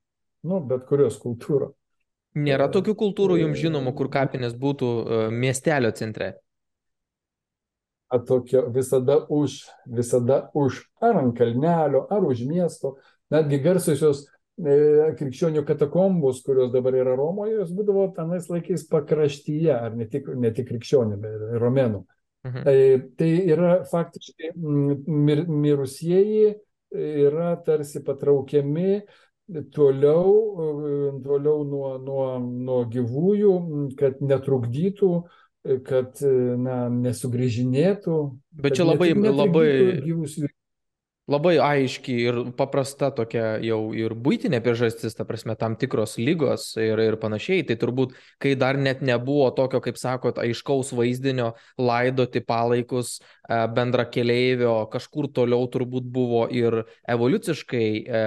nu, bet kurios kultūros. Nėra tokių kultūrų jums žinomų, kur kapinės būtų uh, miestelio centre. Atokio visada už, visada už ar ant kalnelio, ar už miesto, netgi garsusios E, krikščionių katakombos, kurios dabar yra Romoje, jos būdavo tenais laikais pakraštyje, ar ne tik, ne tik krikščionių, bet ir romėnų. Mhm. Tai, tai yra faktiškai mir, mirusieji yra tarsi patraukiami toliau, toliau nuo, nuo, nuo gyvųjų, kad netrukdytų kad na, nesugrįžinėtų. Bet čia labai, labai, labai aiški ir paprasta tokia jau ir būtinė priežastis, ta prasme, tam tikros lygos ir, ir panašiai. Tai turbūt, kai dar net nebuvo tokio, kaip sakot, aiškaus vaizdinio laidoti palaikus e, bendra keleivio, kažkur toliau turbūt buvo ir evoliuciškai e,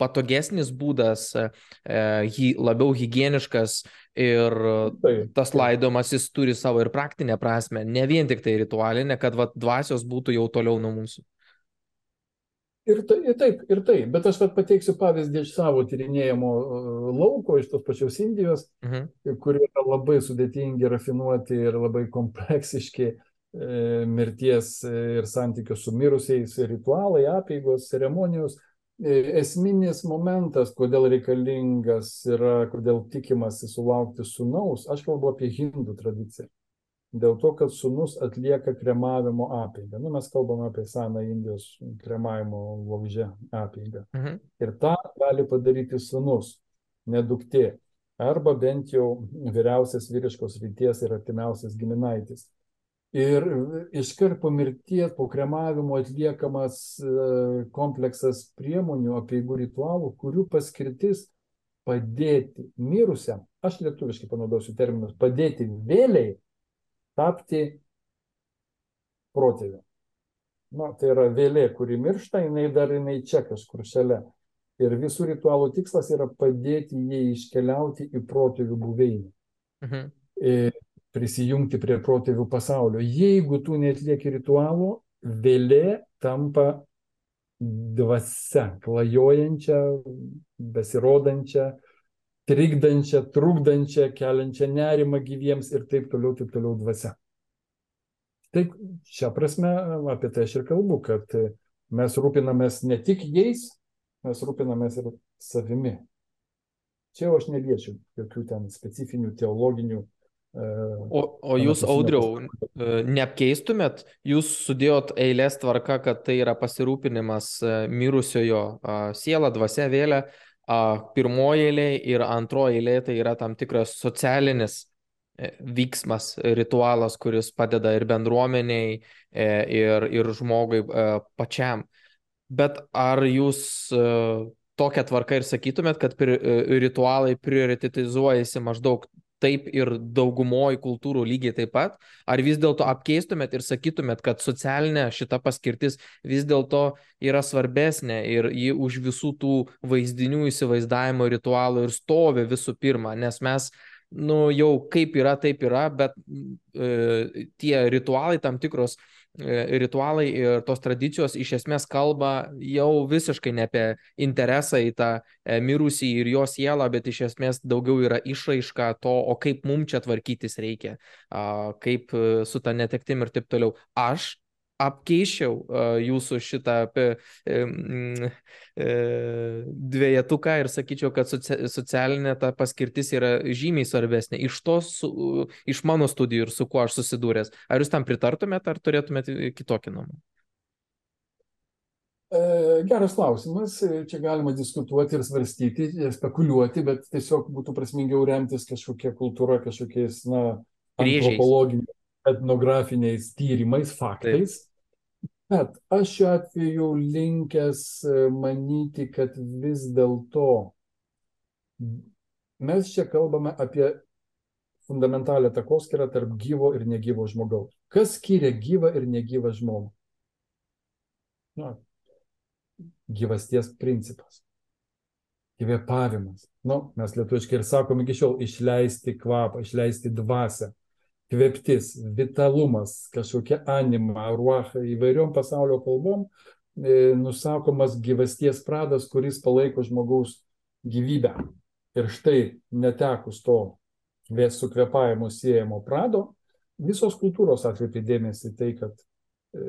patogesnis būdas, e, hy, labiau hygieniškas ir taip, tas laidomas jis turi savo ir praktinę prasme, ne vien tik tai ritualinę, kad va, dvasios būtų jau toliau nuo mūsų. Ir, tai, ir taip, ir taip, bet aš pateiksiu pavyzdį iš savo tyrinėjimo e, lauko, iš tos pačios Indijos, mhm. kurie yra labai sudėtingi, rafinuoti ir labai kompleksiški e, mirties ir santykių su mirusiais ritualai, apėgos, ceremonijos. E, esminis momentas, kodėl reikalingas yra, kodėl tikimasi sulaukti sunaus, aš kalbu apie hindų tradiciją dėl to, kad sunus atlieka kremavimo apėgą. Nu, mes kalbame apie seną Indijos kremavimo laužę apėgą. Mhm. Ir tą gali padaryti sunus, ne duktė. arba bent jau vyriausias vyriškos ryties ir artimiausias giminaitis. Ir iškart po mirties, po kremavimo atliekamas kompleksas priemonių, apieigų ritualų, kurių paskirtis padėti mirusiam, aš lietuviškai panaudosiu terminus, padėti vėliai tapti protėviu. Na, tai yra vėlė, kuri miršta, jinai dar jinai čia kažkur šalia. Ir visų ritualų tikslas yra padėti jai iškeliauti į protėvių buveinę. Mhm. Ir prisijungti prie protėvių pasaulio. Jeigu tu netlieki ritualų, vėlė tampa dvasia, klajojančia, besirodančia, trikdančia, trukdančia, keliančia nerimą gyviems ir taip toliau, taip toliau dvasia. Tai šią prasme apie tai aš ir kalbu, kad mes rūpinamės ne tik jais, mes rūpinamės ir savimi. Čia jau aš neliečiu jokių ten specifinių teologinių. E, o, o jūs, Audriau, e, neapkeistumėt, jūs sudėjot eilės tvarka, kad tai yra pasirūpinimas e, mirusiojo siela, dvasia, vėlė, pirmoji eilė ir antroji eilė tai yra tam tikras socialinis E, vyksmas, ritualas, kuris padeda ir bendruomeniai, e, ir, ir žmogui e, pačiam. Bet ar jūs tokią tvarką ir sakytumėt, kad ritualai prioritetizuojasi maždaug taip ir daugumoji kultūrų lygiai taip pat? Ar vis dėlto apkeistumėt ir sakytumėt, kad socialinė šita paskirtis vis dėlto yra svarbesnė ir ji už visų tų vaizdinių įsivaizdavimo ritualų ir stovi visų pirma, nes mes nu, jau kaip yra, taip yra, bet e, tie ritualai, tam tikros ritualai ir tos tradicijos iš esmės kalba jau visiškai ne apie interesą į tą e, mirusį ir jo sielą, bet iš esmės daugiau yra išraiška to, o kaip mums čia tvarkytis reikia, kaip e, su ta netektim ir taip toliau. Aš apkeiščiau uh, jūsų šitą uh, dviejetuką ir sakyčiau, kad socia socialinė ta paskirtis yra žymiai svarbesnė. Iš to, su, uh, iš mano studijų ir su kuo aš susidūręs. Ar jūs tam pritartumėte, ar turėtumėte kitokį nuomonę? Geras klausimas, čia galima diskutuoti ir svarstyti, ir spekuliuoti, bet tiesiog būtų prasmingiau remtis kažkokia kultūra, kažkokiais, na, antropologiniais etnografiniais tyrimais, faktais. Taip. Bet aš šiuo atveju linkęs e, manyti, kad vis dėlto mes čia kalbame apie fundamentalią takoskirą tarp gyvo ir negyvo žmogaus. Kas skiria gyvą ir negyvą žmogų? Na, gyvasties principas. Kvėpavimas. Nu, mes lietuviškai ir sakom iki šiol išleisti kvapą, išleisti dvasę kveptis, vitalumas, kažkokia anima, ruoha įvairiom pasaulio kalbom e, nusakomas gyvasties pradas, kuris palaiko žmogaus gyvybę. Ir štai netekus to su kvepavimu siejamo prado, visos kultūros atkreipė dėmesį tai, kad e,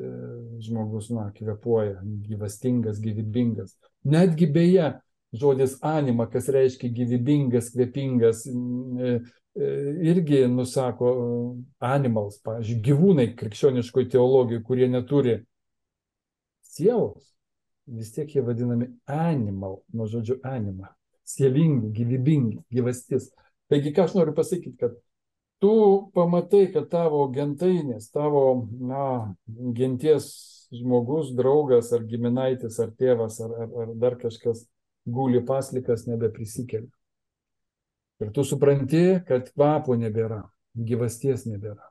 žmogus, na, kvepuoja, gyvastingas, gyvybingas. Netgi beje, žodis anima, kas reiškia gyvybingas, kvepingas, irgi nusako animals, pavyzdžiui, gyvūnai krikščioniškoje teologijoje, kurie neturi sielos, vis tiek jie vadinami animal, nuo žodžio anima, sielingi, gyvybingi, gyvastis. Taigi, ką aš noriu pasakyti, kad tu pamatai, kad tavo gentainės, tavo na, genties žmogus, draugas ar giminaitis, ar tėvas, ar, ar, ar dar kažkas guli paslikas nebeprisikelia. Ir tu supranti, kad kvapo nebėra, gyvasties nebėra.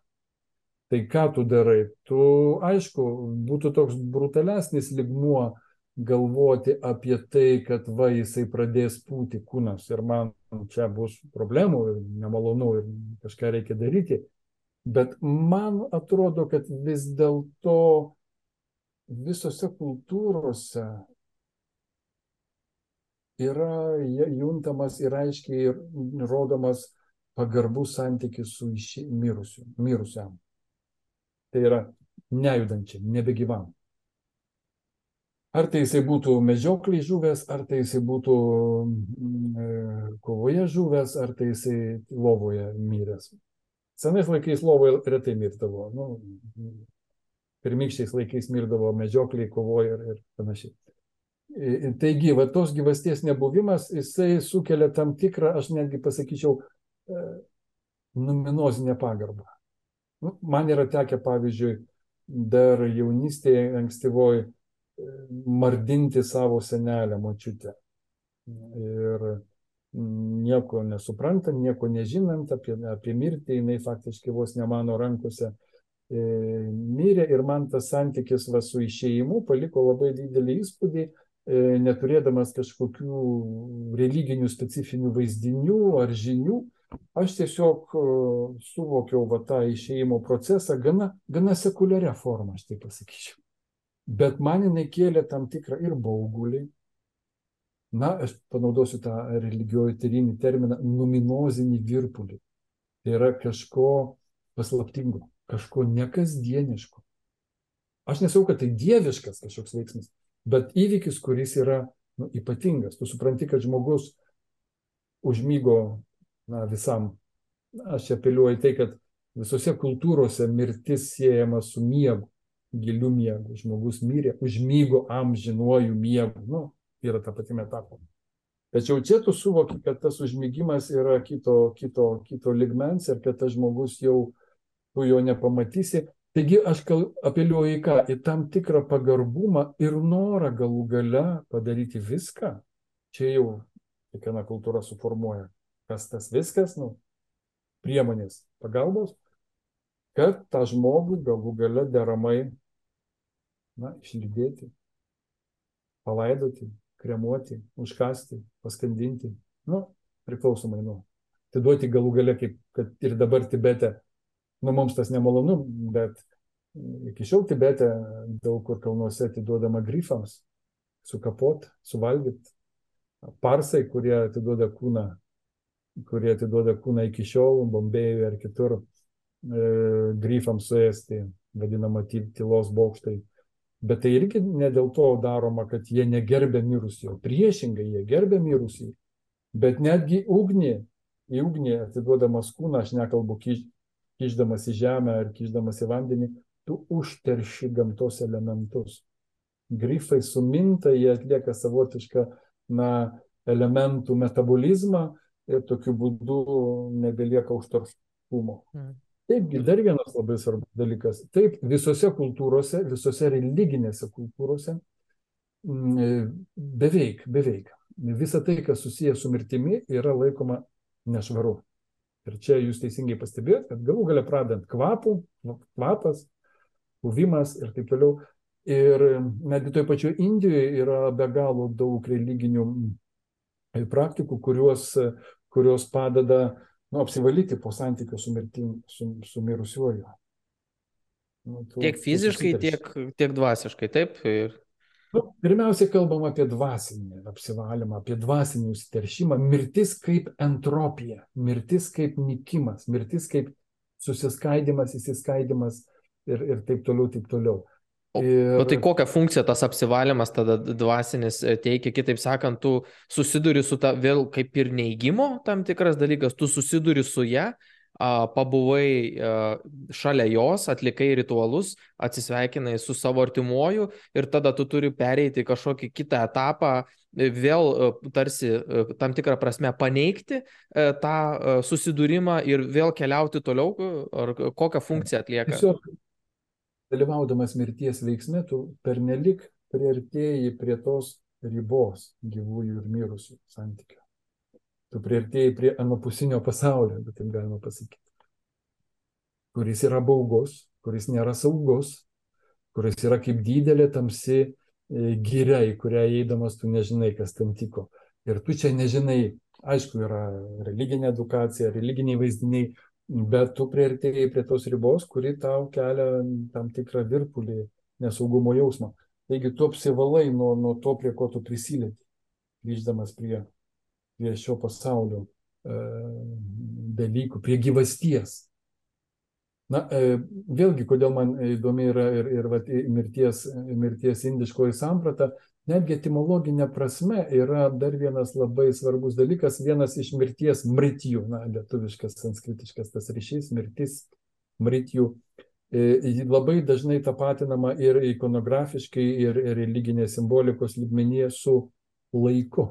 Tai ką tu darai? Tu, aišku, būtų toks brutalesnis ligmuo galvoti apie tai, kad va jisai pradės pūti kūnas ir man čia bus problemų, nemalonu ir kažką reikia daryti. Bet man atrodo, kad vis dėlto visose kultūrose yra juntamas ir aiškiai rodomas pagarbus santykis su mirusiu, mirusiam. Tai yra nejudančiam, nebegyvam. Ar tai jisai būtų medžioklį žuvęs, ar tai jisai būtų e, kovoje žuvęs, ar tai jisai lovoje miręs. Senais laikais lovoje retai mirdavo. Nu, pirmykščiais laikais mirdavo medžiokliai, kovoje ir, ir panašiai. Taigi, va tos gyvasties nebuvimas, jisai sukelia tam tikrą, aš netgi pasakyčiau, numinozinę pagarbą. Nu, man yra tekę, pavyzdžiui, dar jaunystėje ankstyvoj mardinti savo senelę, močiutę. Ir nieko nesuprantant, nieko nežinant apie, apie mirtį, jinai faktiškai vos ne mano rankose e, mirė ir man tas santykis va, su išėjimu paliko labai didelį įspūdį, e, neturėdamas kažkokių religinių specifinių vaizdinių ar žinių, aš tiesiog e, suvokiau va, tą išėjimo procesą gana, gana sekuliaria forma, aš taip pasakyčiau. Bet man jinai kėlė tam tikrą ir baugulį, na, aš panaudosiu tą religijoj tyrinį terminą, numinozinį virpulį. Tai yra kažko paslaptingo, kažko nekasdieniško. Aš nesau, kad tai dieviškas kažkoks veiksmas, bet įvykis, kuris yra nu, ypatingas. Tu supranti, kad žmogus užmygo na, visam. Aš apeliuoju tai, kad visose kultūrose mirtis siejama su miegu, giliu miegu. Žmogus mirė, užmygo amžinuoju miegu. Nu, yra ta pati metafora. Tačiau čia tu suvoki, kad tas užmygimas yra kito, kito, kito ligmens ir kad tas žmogus jau, tu jo nepamatysi. Taigi aš apeliuoju į ką? Į tam tikrą pagarbumą ir norą galų gale padaryti viską. Čia jau kiekviena kultūra suformuoja, kas tas viskas, nu, priemonės pagalbos, kad tą žmogų galų gale deramai na, išlydėti, palaidoti, kremuoti, užkasti, paskandinti, nu, priklausomai nuo. Atiduoti galų gale, kaip kad ir dabar Tibete, nu, mums tas nemalonu, bet iki šiol Tibete daug kur kalnuose atiduodama grifams, sukapot, suvalgyti. Parsai, kurie atiduoda kūną, kurie atiduoda kūną iki šiol, Bombėjuje ar kitur, e, grifams suėsti, vadinama tylos bokštai Bet tai irgi ne dėl to daroma, kad jie negerbė mirusiojo. Priešingai, jie gerbė mirusiai. Bet netgi ugnį, į ugnį atiduodamas kūną, aš nekalbu kišdamas į žemę ar kišdamas į vandenį, tu užterši gamtos elementus. Grifai suminta, jie atlieka savotišką na, elementų metabolizmą ir tokiu būdu nebelieka užtarštumo. Mm. Taipgi dar vienas labai svarbus dalykas. Taip, visose kultūrose, visose religinėse kultūrose mm, beveik, beveik. Visa tai, kas susijęs su mirtimi, yra laikoma nešvaru. Ir čia jūs teisingai pastebėjot, kad galų galia pradant kvapų, kvapas, buvimas ir taip toliau. Ir netgi toj pačioj Indijoje yra be galo daug religinių praktikų, kurios, kurios padeda nu, apsivalyti po santykių su, mirtim, su, su mirusiuoju. Nu, tu, tiek fiziškai, tiek, tiek dvasiškai, taip? Ir... Nu, pirmiausia, kalbam apie dvasinį apsivalymą, apie dvasinį užsiteršimą. Mirtis kaip entropija, mirtis kaip nikimas, mirtis kaip susiskaidimas, įsiskaidimas ir, ir taip toliau, taip toliau. Ir... O tai kokią funkciją tas apsivalymas tada dvasinis e, teikia, kitaip sakant, tu susiduri su ta vėl kaip ir neįgymo tam tikras dalykas, tu susiduri su ją, pabuvai šalia jos, atlikai ritualus, atsisveikinai su savo artimuoju ir tada tu turi pereiti kažkokį kitą etapą, e, vėl e, tarsi tam tikrą prasme paneigti tą susidūrimą ir vėl keliauti toliau, ar kokią funkciją atlieka? Tiesiog dalyvaudamas mirties veiksme, tu pernelik priartėjai prie tos ribos gyvųjų ir mirusių santykių. Tu priartėjai prie anapusinio pasaulio, bet taip galima pasakyti. Kuris yra baugus, kuris nėra saugus, kuris yra kaip didelė tamsi e, gyria, į kurią įeidamas tu nežinai, kas ten tiko. Ir tu čia nežinai, aišku, yra religinė edukacija, religiniai vaizdiniai, bet tu prieartėjai prie tos ribos, kuri tau kelia tam tikrą virpulį, nesaugumo jausmą. Taigi tu apsivalai nuo, nuo to, prie ko tu prisilieti, grįždamas prie, prie šio pasaulio e, dalykų, prie gyvasties. Na, e, vėlgi, kodėl man įdomi yra ir, ir, ir mirties, mirties indiškoji samprata, netgi etimologinė prasme yra dar vienas labai svarbus dalykas, vienas iš mirties mritijų, na, lietuviškas, sanskritiškas tas ryšys, mirtis, mritijų, labai dažnai tapatinama ir ikonografiškai, ir religinės simbolikos lygmenyje su laiku,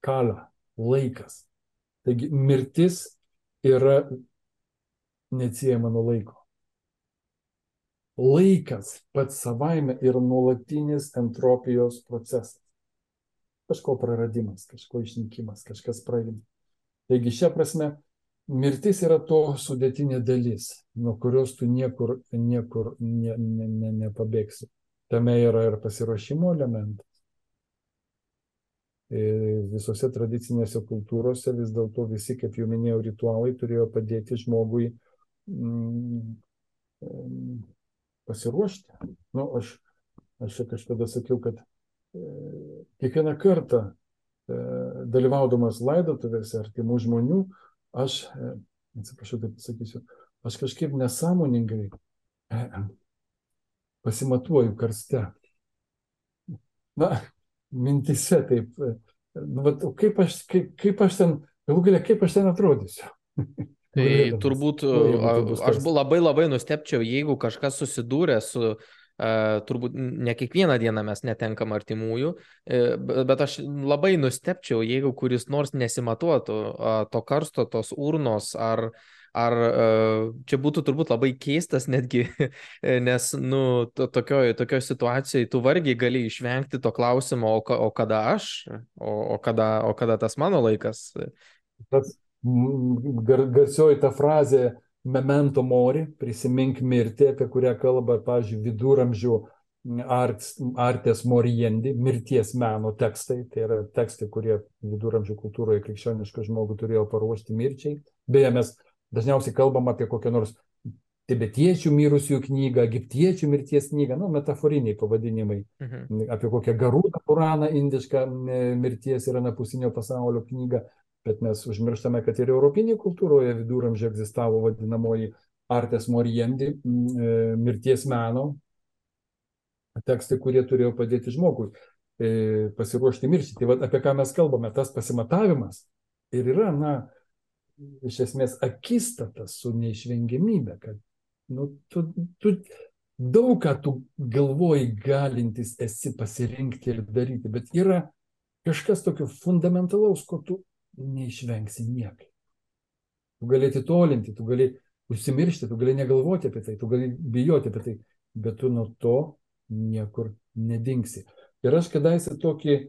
kala, laikas. Taigi mirtis yra neatsiejama nuo laiko. Laikas pats savaime yra nuolatinis entropijos procesas. Kažko praradimas, kažko išnykimas, kažkas praeina. Taigi šią prasme mirtis yra to sudėtinė dalis, nuo kurios tu niekur, niekur ne, ne, ne, nepabėgsi. Tame yra ir pasiruošimo elementas. Visose tradicinėse kultūrose vis dėlto visi, kaip jau minėjau, ritualai turėjo padėti žmogui mm, pasiruošti. Nu, aš, aš kažkada sakiau, kad e, kiekvieną kartą e, dalyvaudamas laidotuvėse artimų žmonių, aš, e, atsiprašau, taip pasakysiu, aš kažkaip nesąmoningai pasimatuoju karste. Na, mintise taip, nu, bet, kaip, aš, kaip, kaip aš ten, galų galia, kaip aš ten atrodysiu. Tai turbūt aš labai labai nustepčiau, jeigu kažkas susidūrė su Uh, turbūt ne kiekvieną dieną mes netenkam artimųjų, uh, bet aš labai nustepčiau, jeigu kuris nors nesimatuotų uh, to karsto, tos urnos, ar, ar čia būtų turbūt labai keistas netgi, nes, nu, to, tokioj, tokioj situacijoje tu vargiai gali išvengti to klausimo, o, o kada aš, o, o, kada, o kada tas mano laikas. Tas gar, garsioji ta frazė memento mori, prisimink mirtį, apie kurią kalba, pavyzdžiui, viduramžių art, artės moriendi, mirties meno tekstai, tai yra tekstai, kurie viduramžių kultūroje krikščionišką žmogų turėjo paruošti mirčiai. Beje, mes dažniausiai kalbam apie kokią nors tibetiečių mirusiųjų knygą, egiptiečių mirties knygą, nu, metaforiniai pavadinimai, mhm. apie kokią Garūdą Puraną indišką mirties ir anapusinio pasaulio knygą, bet mes užmirštame, kad ir europinėje kultūroje viduramžiai egzistavo vadinamoji artes moriendi, e, mirties meno tekstai, kurie turėjo padėti žmogui e, pasiruošti mirčiai. Tai va, apie ką mes kalbame, tas pasimatavimas ir yra, na, iš esmės akistata su neišvengiamybė, kad nu, tu, tu daug ką tu galvoji galintis esi pasirinkti ir daryti, bet yra kažkas tokio fundamentalaus, ko tu neišvengsi niekaip. Tu gali atitolinti, tu gali užsimiršti, tu gali negalvoti apie tai, tu gali bijoti apie tai, bet tu nuo to niekur nedingsi. Ir aš kadaise tokį e,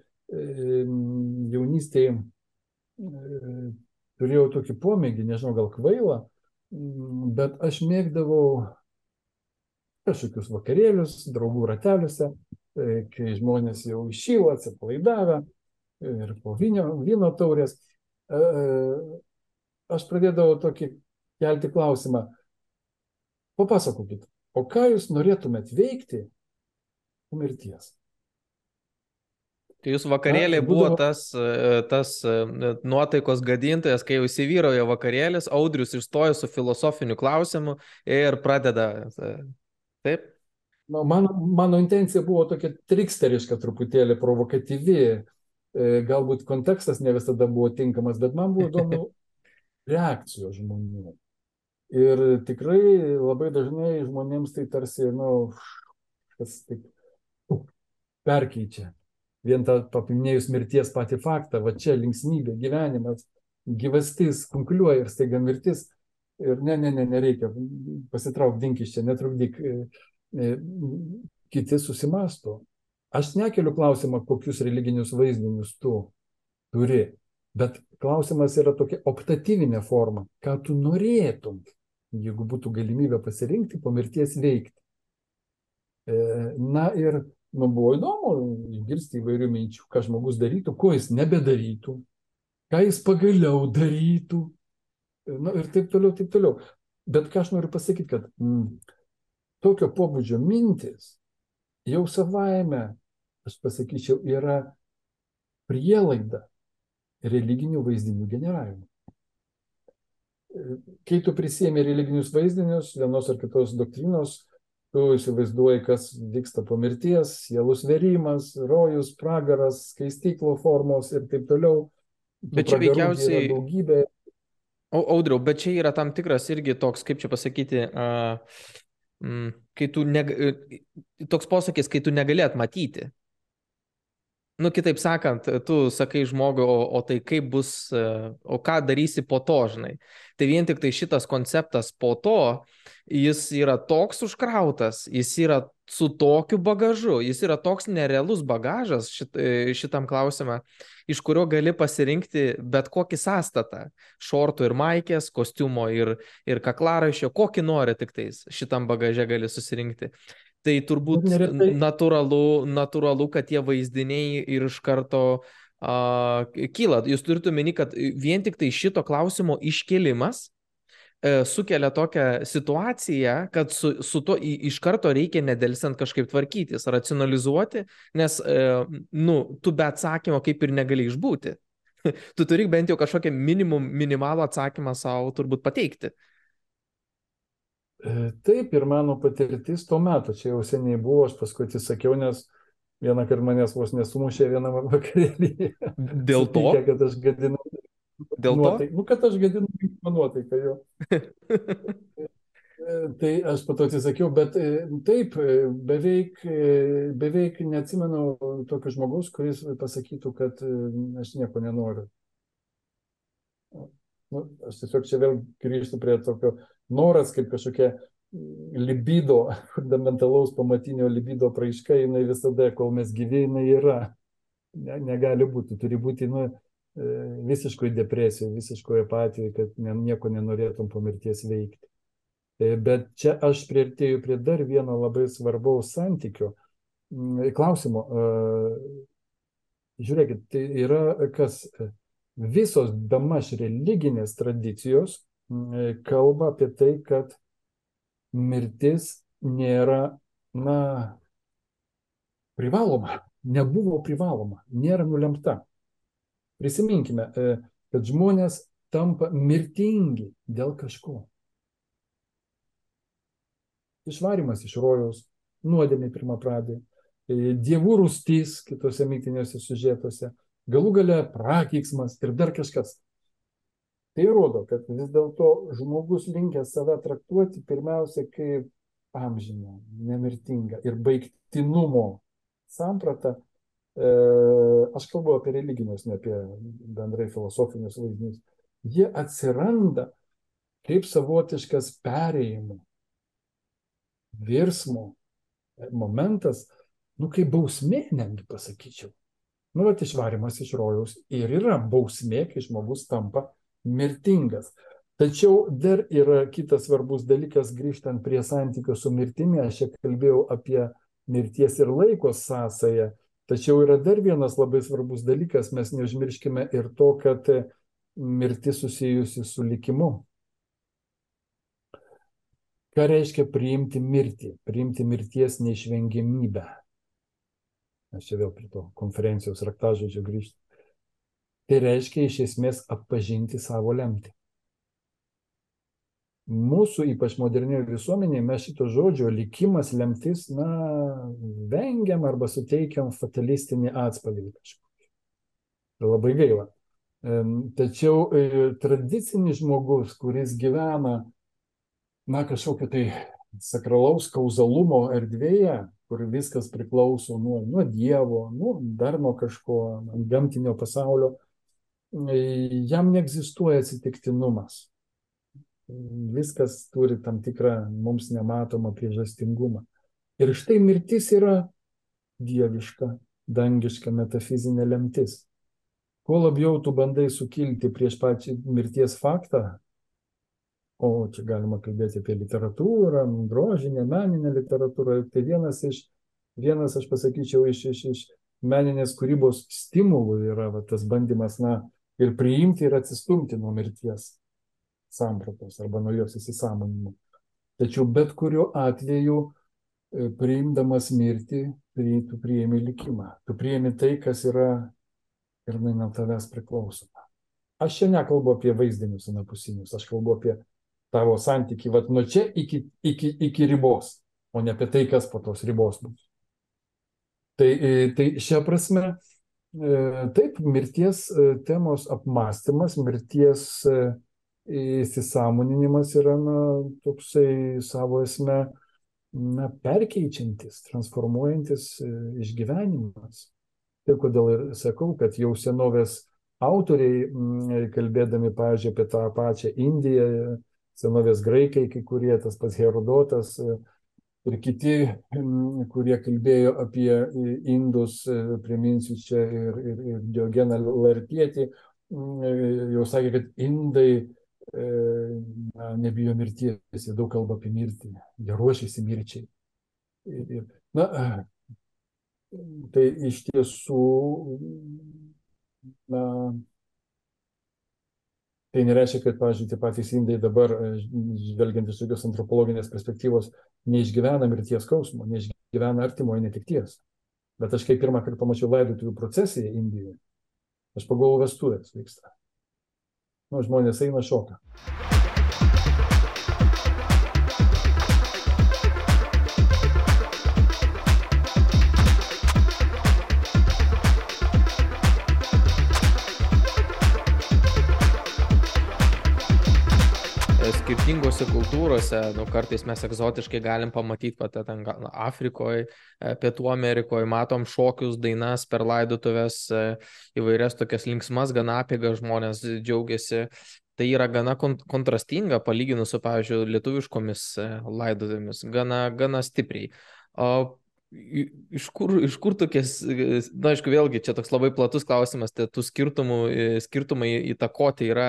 jaunystėje e, turėjau tokį pomėgį, nežinau, gal kvailą, bet aš mėgdavau kažkokius vakarėlius, draugų rateliuose, e, kai žmonės jau išyla, atsipalaidavę ir po vyno, vyno taurės, E, e, aš pradėdavau tokį kelti klausimą. Papasakokit, o ką jūs norėtumėt veikti po mirties? Tai jūs vakarėlė buvo tas, e, tas nuotaikos gadintojas, kai jau įsivyrauja vakarėlis, Audrius išstoja su filosofiniu klausimu ir pradeda. Taip? Na, mano, mano intencija buvo tokia triksteriška, truputėlį provokatyvi. E, galbūt kontekstas ne visada buvo tinkamas, bet man buvo įdomu reakcijos žmonių. Ir tikrai labai dažnai žmonėms tai tarsi, na, nu, kas taip perkeičia. Vien tą paminėjus mirties patį faktą, va čia linksmybė, gyvenimas, gyvastis, kunkuliuoja ir staiga mirtis. Ir ne, ne, ne, nereikia, pasitrauk dink iš čia, netrukdyk. E, e, kiti susimasto, Aš nekeliu klausimą, kokius religinius vaizdinius tu turi, bet klausimas yra tokia optatyvinė forma, ką tu norėtum, jeigu būtų galimybė pasirinkti po mirties veikti. E, na ir man buvo įdomu išgirsti įvairių minčių, ką žmogus darytų, ko jis nebedarytų, ką jis pagaliau darytų. Na ir taip toliau, taip toliau. Bet ką aš noriu pasakyti, kad mm, tokio pobūdžio mintis jau savaime, aš pasakyčiau, yra prielaida religinių vaizdinių generavimo. Kai tu prisėmė religinius vaizdinius, vienos ar kitos doktrinos, tu įsivaizduoji, kas vyksta po mirties, sielų sverimas, rojus, pragaras, skaistyklo formos ir taip toliau. Bet čia veikiausiai daugybė. Audriau, bet čia yra tam tikras irgi toks, kaip čia pasakyti, uh, kai tu, neg... toks posakis, kai tu negali atmatyti. Nu, kitaip sakant, tu sakai žmogui, o, o tai kaip bus, e, o ką darysi po to, žinai. Tai vien tik tai šitas konceptas po to, jis yra toks užkrautas, jis yra su tokiu bagažu, jis yra toks nerealus bagažas šit, e, šitam klausimą, iš kurio gali pasirinkti bet kokį sąstatą - šortų ir maikės, kostiumo ir, ir kaklaraišio, kokį nori tik tais šitam bagaže gali susirinkti. Tai turbūt neretai... natūralu, natūralu, kad tie vaizdiniai ir iš karto uh, kyla. Jūs turite meni, kad vien tik tai šito klausimo iškelimas uh, sukelia tokią situaciją, kad su, su to iš karto reikia nedelsiant kažkaip tvarkytis, racionalizuoti, nes, uh, nu, tu be atsakymo kaip ir negali išbūti. tu turi bent jau kažkokią minimum, minimalų atsakymą savo turbūt pateikti. E, taip, ir mano patirtis tuo metu, čia jau seniai buvo, aš paskui atsisakiau, nes vieną kartą manęs vos nesumušė vieną vakarėlį. Dėl to? Supykė, kad aš gadinu. Dėl nuotaiką. to? Nu, kad aš gadinu nuotaiką jo. E, tai aš pato atsisakiau, bet e, taip, beveik, beveik neatsimenu tokio žmogus, kuris pasakytų, kad aš nieko nenoriu. Nu, aš tiesiog čia vėl grįžtu prie tokio noras kaip kažkokia libido, fundamentalaus pamatinio libido praaiška, jinai visada, kol mes gyvi, jinai yra. Ne, negali būti, turi būti nu, e, visiškoje depresijoje, visiškoje apatijoje, kad ne, nieko nenorėtum po mirties veikti. E, bet čia aš prieartėjau prie dar vieno labai svarbaus santykio. Mm, klausimo. E, žiūrėkit, tai yra kas visos bemaž religinės tradicijos kalba apie tai, kad mirtis nėra, na, privaloma, nebuvo privaloma, nėra nulemta. Prisiminkime, e, kad žmonės tampa mirtingi dėl kažko. Išvarimas iš rojaus, nuodėmė pirmą pradį, e, dievų rūstys kitose mitiniuose sužetuose, galų gale prakeiksmas ir dar kažkas. Tai rodo, kad vis dėlto žmogus linkęs save traktuoti pirmiausia kaip amžiną, nemirtingą ir baigtinumo sampratą. E, aš kalbu apie religinius, ne apie bendrai filosofinius vaizdinius. Jie atsiranda kaip savotiškas perėjimo, virsmo momentas, nu kaip bausmė, netgi pasakyčiau. Nu, bet išvarimas iš rojaus ir yra bausmė, kai žmogus tampa mirtingas. Tačiau dar yra kitas svarbus dalykas, grįžtant prie santykio su mirtimi, aš čia kalbėjau apie mirties ir laiko sąsąją. Tačiau yra dar vienas labai svarbus dalykas, mes neužmirškime ir to, kad mirtis susijusi su likimu. Ką reiškia priimti mirtį, priimti mirties neišvengiamybę? Aš čia vėl prie to konferencijos raktažodžio grįžtu. Tai reiškia iš esmės atpažinti savo lemtį. Mūsų, ypač modernioje visuomenėje, mes šito žodžio likimas, lemtis, na, vengiam arba suteikiam fatalistinį atspalvį kažkokį. Labai gaila. Tačiau e, tradicinis žmogus, kuris gyvena, na, kažkokio tai sakralaus kauzalumo erdvėje, kur viskas priklauso nuo, nuo Dievo, nu, dar nuo kažko, gamtinio pasaulio, jam neegzistuoja atsitiktinumas. Viskas turi tam tikrą mums nematomą priežastingumą. Ir štai mirtis yra dieviška, dangiška metafizinė lemtis. Kuo labiau tu bandai sukilti prieš pačią mirties faktą, o čia galima kalbėti apie literatūrą, grožinę, meninę literatūrą. Tai vienas iš, vienas aš pasakyčiau, iš, iš, iš meninės kūrybos stimulų yra va, tas bandymas, na, ir priimti ir atsistumti nuo mirties sampratos arba nuo jos įsisamonimo. Tačiau bet kuriuo atveju, e, priimdamas mirtį, tu priimi likimą. Tu priimi tai, kas yra ir nuo tavęs priklausoma. Aš čia nekalbu apie vaizdinius anapusinius, aš kalbu apie tavo santyki, vat nuo čia iki, iki, iki ribos, o ne apie tai, kas po tos ribos bus. Tai, e, tai šią prasme, taip, mirties e, temos apmąstymas, mirties įsisamoninimas yra na, toksai savo esme na, perkeičiantis, transformuojantis e, išgyvenimas. Ir kodėl ir sakau, kad jau senovės autoriai, kalbėdami, pavyzdžiui, apie tą pačią Indiją, senovės graikai, kai kurie, tas pats Herodotas e, ir kiti, kurie kalbėjo apie indus, e, priminsiu čia ir, ir, ir Diogeną Lartietį, jau sakė, kad indai na, nebijo mirties, jie daug kalba apie mirtį, jie ruošiasi mirčiai. Ir, ir, na, tai iš tiesų, na, tai nereiškia, kad, pavyzdžiui, tie patys indai dabar, žvelgiant iš tokios antropologinės perspektyvos, neišgyvena mirties skausmo, neišgyvena artimoje netikties. Bet aš kai pirmą kartą pamačiau laidotuvių procesiją Indijoje, aš pagalvojau, vestuvės vyksta nu, žmonės eina šoka. Skirtingose kultūrose, nu, kartais mes egzotiškai galim pamatyti, pat ten Afrikoje, Pietų Amerikoje, matom šokius, dainas per laidotuvės, e, įvairias tokias linksmas, gana apėgas žmonės džiaugiasi. Tai yra gana kontrastinga palyginus su, pavyzdžiui, lietuviškomis e, laidotuvėmis, gana, gana stipriai. O Iš kur, iš kur tokias, na, aišku, vėlgi čia toks labai platus klausimas, tai tų skirtumų, skirtumai įtakoti yra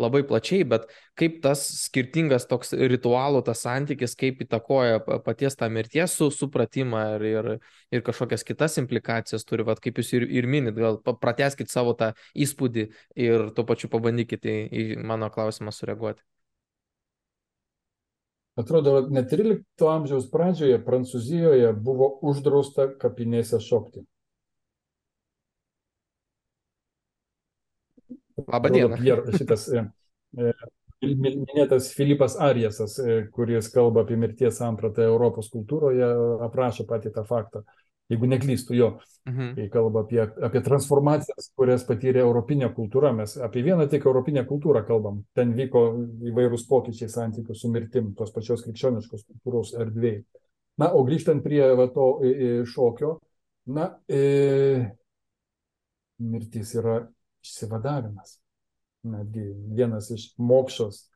labai plačiai, bet kaip tas skirtingas toks ritualų, tas santykis, kaip įtakoja paties tą mirties su, supratimą ir, ir, ir kažkokias kitas implikacijas turi, vad kaip jūs ir, ir minit, gal prateskit savo tą įspūdį ir tuo pačiu pabandykite į, į mano klausimą sureaguoti. Atrodo, net 13 amžiaus pradžioje Prancūzijoje buvo uždrausta kapinėse šokti. Labą dieną. Pierre, šitas e, e, minėtas Filipas Ariesas, e, kuris kalba apie mirties sampratą Europos kultūroje, aprašo patį tą faktą jeigu neklystu jo, mhm. kai kalba apie, apie transformacijas, kurias patyrė europinė kultūra, mes apie vieną tik europinę kultūrą kalbam, ten vyko įvairūs pokyčiai santykių su mirtim, tos pačios krikščioniškos kultūros erdvėjai. Na, o grįžtant prie va, to šokio, na, e, mirtis yra išsivadavimas. Netgi vienas iš mokšos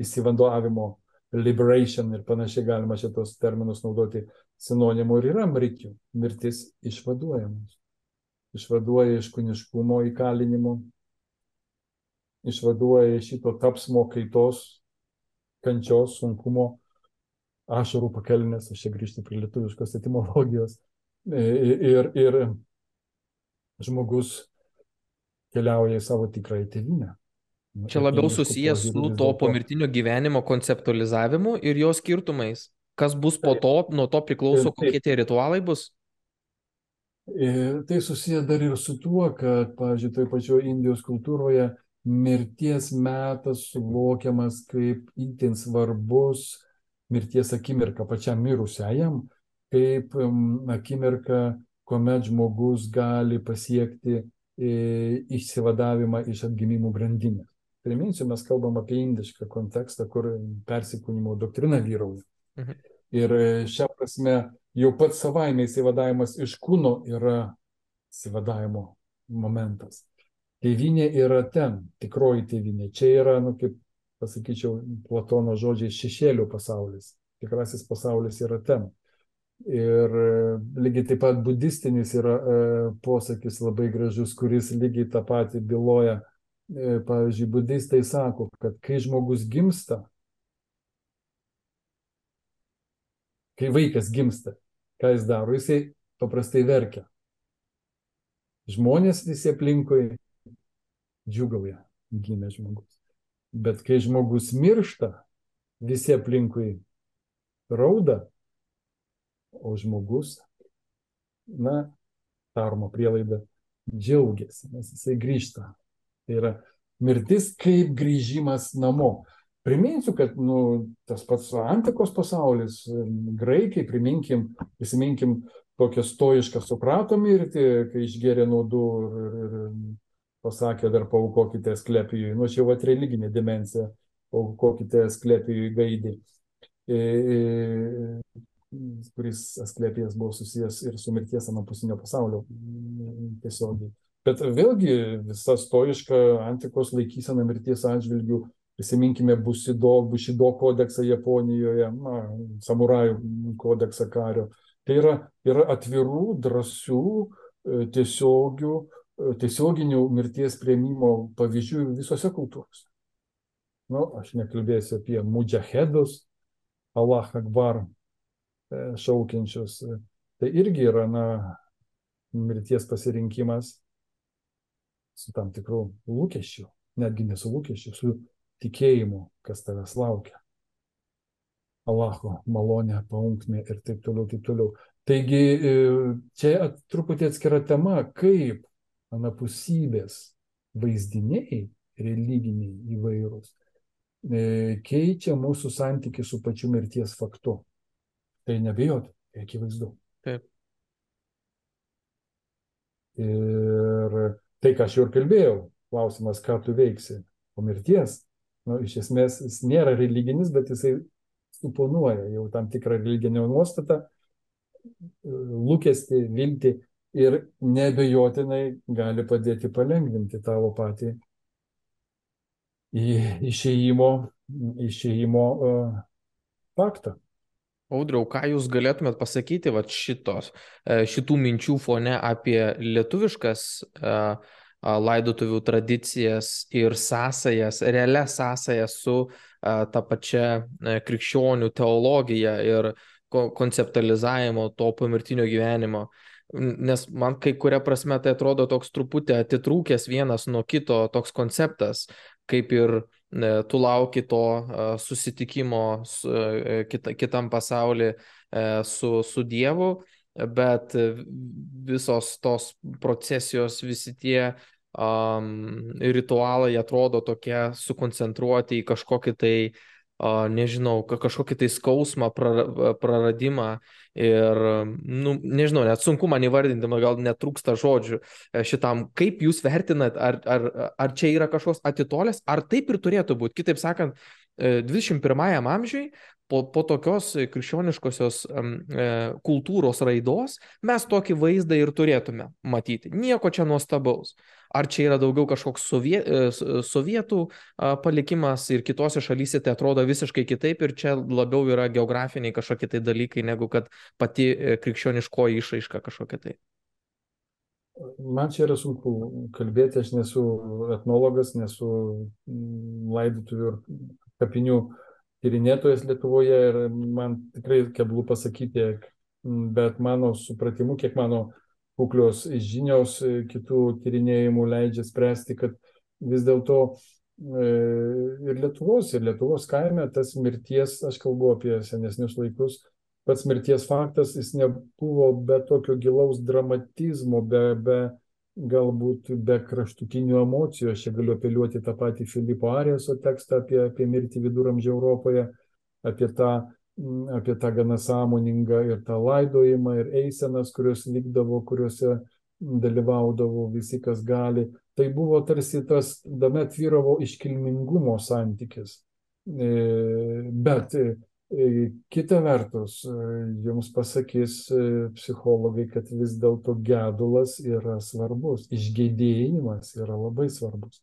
įsivadavimo liberation ir panašiai galima šitos terminus naudoti sinonimų ir yra mrikių. Mirtis išvaduojamas. Išvaduoja iš kuniškumo įkalinimo, išvaduoja iš šito tapsmo kaitos, kančios, sunkumo, ašarų pakelnės, aš čia grįžtu prie lietuviškos etimologijos. Ir, ir žmogus keliauja į savo tikrąją tėvynę. Čia labiau susijęs su to pomirtinio gyvenimo konceptualizavimu ir jo skirtumais. Kas bus po to, nuo to priklauso, kokie tie ritualai bus? Ir tai susiję dar ir su tuo, kad, pavyzdžiui, toje pačioje Indijos kultūroje mirties metas suvokiamas kaip itin svarbus mirties akimirka pačiam mirusiajam, kaip akimirka, kuomet žmogus gali pasiekti e, išsivadavimą iš atgimimų grandinės. Priminsiu, mes kalbam apie indišką kontekstą, kur persikūnimo doktrina vyrauja. Mhm. Ir e, šią prasme jau pats savaime įsivadavimas iš kūno yra įsivadavimo momentas. Tėvinė yra ten, tikroji tėvinė. Čia yra, nu, kaip pasakyčiau, Platono žodžiai šešėlių pasaulis. Tikrasis pasaulis yra ten. Ir e, lygiai taip pat budistinis yra e, posakis labai gražus, kuris lygiai tą patį byloja. E, pavyzdžiui, budistai sako, kad kai žmogus gimsta, kai vaikas gimsta, ką jis daro? Jisai paprastai verkia. Žmonės visi aplinkui džiugauja, gimė žmogus. Bet kai žmogus miršta, visi aplinkui rauda, o žmogus, na, daroma prielaida, džiaugiasi, nes jisai grįžta. Tai yra mirtis kaip grįžimas namo. Priminsiu, kad nu, tas pats antikos pasaulis, graikai, priminkim, prisiminkim tokią stoišką suprato mirtį, kai išgėrė naudų ir, ir, pasakė dar paukokite sklepijui. Nu, čia jau at religinė dimensija, paukokite sklepijui gaidį. E, e, kuris Asklėpijas buvo susijęs ir su mirties anapusinio pasaulio tiesiogiai. Bet vėlgi visa stoiška antikos laikysena mirties atžvilgių, prisiminkime Busido, Bushido kodeksą Japonijoje, na, samurajų kodeksą kario. Tai yra, yra atvirų, drąsių, e, tiesiogių, e, tiesioginių mirties prieimimo pavyzdžių visose kultūrose. Nu, aš nekalbėsiu apie mudžahedus, Allah Akbar, E, šaukiančius. Tai irgi yra, na, mirties pasirinkimas su tam tikrų lūkesčių, netgi ne su lūkesčiu, su tikėjimu, kas tavęs laukia. Allaho malonė, paunkmė ir taip toliau, taip toliau. Taigi e, čia truputį atskira tema, kaip anapusybės vaizdiniai, religiniai įvairūs, e, keičia mūsų santykių su pačiu mirties faktu. Tai nebijoti, tai akivaizdu. Taip. Ir tai, ką aš jau ir kalbėjau, klausimas, ką tu veiksi po mirties, nu, iš esmės jis nėra religinis, bet jisai suponuoja jau tam tikrą religinę nuostatą, lūkesti, vilti ir nebejotinai gali padėti palengvinti tavo patį išėjimo, išėjimo uh, faktą. Audriau, ką jūs galėtumėt pasakyti vat, šitos, e, šitų minčių fone apie lietuviškas e, laidotuvių tradicijas ir sąsajas, realias sąsajas su e, ta pačia krikščionių teologija ir konceptualizavimo to pomirtinio gyvenimo. Nes man kai kuria prasme tai atrodo toks truputį atitrūkęs vienas nuo kito toks konceptas, kaip ir E, tu lauki to e, susitikimo su, e, kita, kitam pasauliu su, su Dievu, bet visos tos procesijos, visi tie um, ritualai atrodo tokie sukoncentruoti į kažkokį tai uh, nežinau, kažkokį tai skausmą, praradimą ir, nu, nežinau, net sunku man įvardinti, man gal netrūksta žodžių e, šitam. Kaip jūs vertinat, ar, ar, ar čia yra kažkoks atitolės, ar taip ir turėtų būti? Kitaip sakant, 21 e, amžiui po, po tokios krikščioniškosios um, kultūros raidos mes tokį vaizdą ir turėtume matyti. Nieko čia nuostabaus. Ar čia yra daugiau kažkoks sovie, e, sovietų palikimas ir kitose šalyse tai atrodo visiškai kitaip ir čia labiau yra geografiniai kažkokie tai dalykai, negu kad pati e, krikščioniškoji išraiška kažkokia tai. Man čia yra sunku kalbėti, aš nesu etnologas, nesu laidotuvių ir kapinių tyrinėtojas Lietuvoje ir man tikrai keblu pasakyti, bet mano supratimu, kiek mano kuklios žinios e, kitų tyrinėjimų leidžia spręsti, kad vis dėlto e, ir Lietuvos, ir Lietuvos kaime tas mirties, aš kalbu apie senesnius laikus, pats mirties faktas, jis nebuvo be tokio gilaus dramatizmo, be, be galbūt be kraštutinių emocijų. Aš čia galiu apeliuoti tą patį Filipo Ariaso tekstą apie, apie mirtį viduramžio Europoje, apie tą apie tą gana sąmoningą ir tą laidojimą, ir eisenas, kurios vykdavo, kuriuose dalyvaudavo visi, kas gali. Tai buvo tarsi tas, dame tvyravo iškilmingumo santykis. E, bet e, kita vertus, e, jums pasakys psichologai, kad vis dėlto gedulas yra svarbus, išgėdėjimas yra labai svarbus.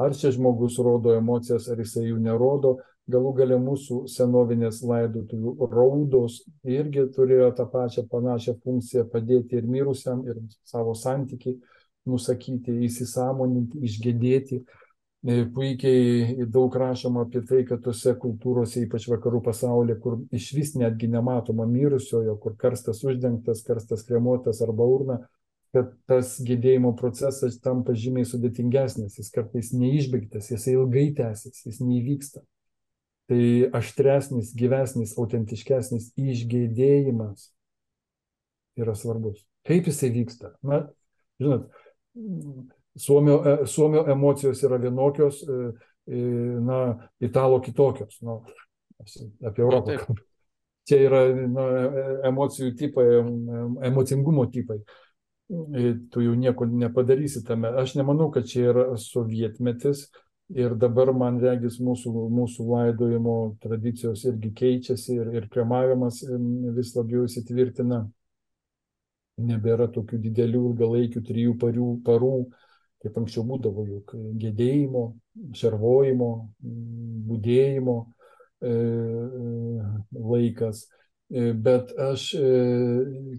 Ar čia žmogus rodo emocijas, ar jisai jų nerodo, galų gale mūsų senovinės laidotuvių raudos irgi turėjo tą pačią panašią funkciją padėti ir mirusiam, ir savo santykiai nusakyti, įsisamoninti, išgėdėti. E, puikiai daug rašoma apie tai, kad tose kultūrose, ypač vakarų pasaulyje, kur iš vis netgi nematoma mirusiojo, kur karstas uždengtas, karstas kremuotas arba urna, kad tas gėdėjimo procesas tampa žymiai sudėtingesnis, jis kartais neišbaigtas, jis ilgai tęsis, jis neįvyksta tai aštresnis, gyvesnis, autentiškesnis išgėdėjimas yra svarbus. Kaip jisai vyksta? Na, žinot, Suomio, e, Suomio emocijos yra vienokios, e, e, na, italo kitokios. Nu, apie Europą kalbame. Čia yra nu, emocijų tipai, emocingumo tipai. Tu jau nieko nepadarysi tame. Aš nemanau, kad čia yra sovietmetis, Ir dabar, man regis, mūsų, mūsų laidojimo tradicijos irgi keičiasi ir, ir kremavimas vis labiau įsitvirtina. Nebėra tokių didelių ilgalaikių trijų parių, parų, kaip anksčiau būdavo, juk gėdėjimo, šarvojimo, būdėjimo e, e, laikas. E, bet aš, e,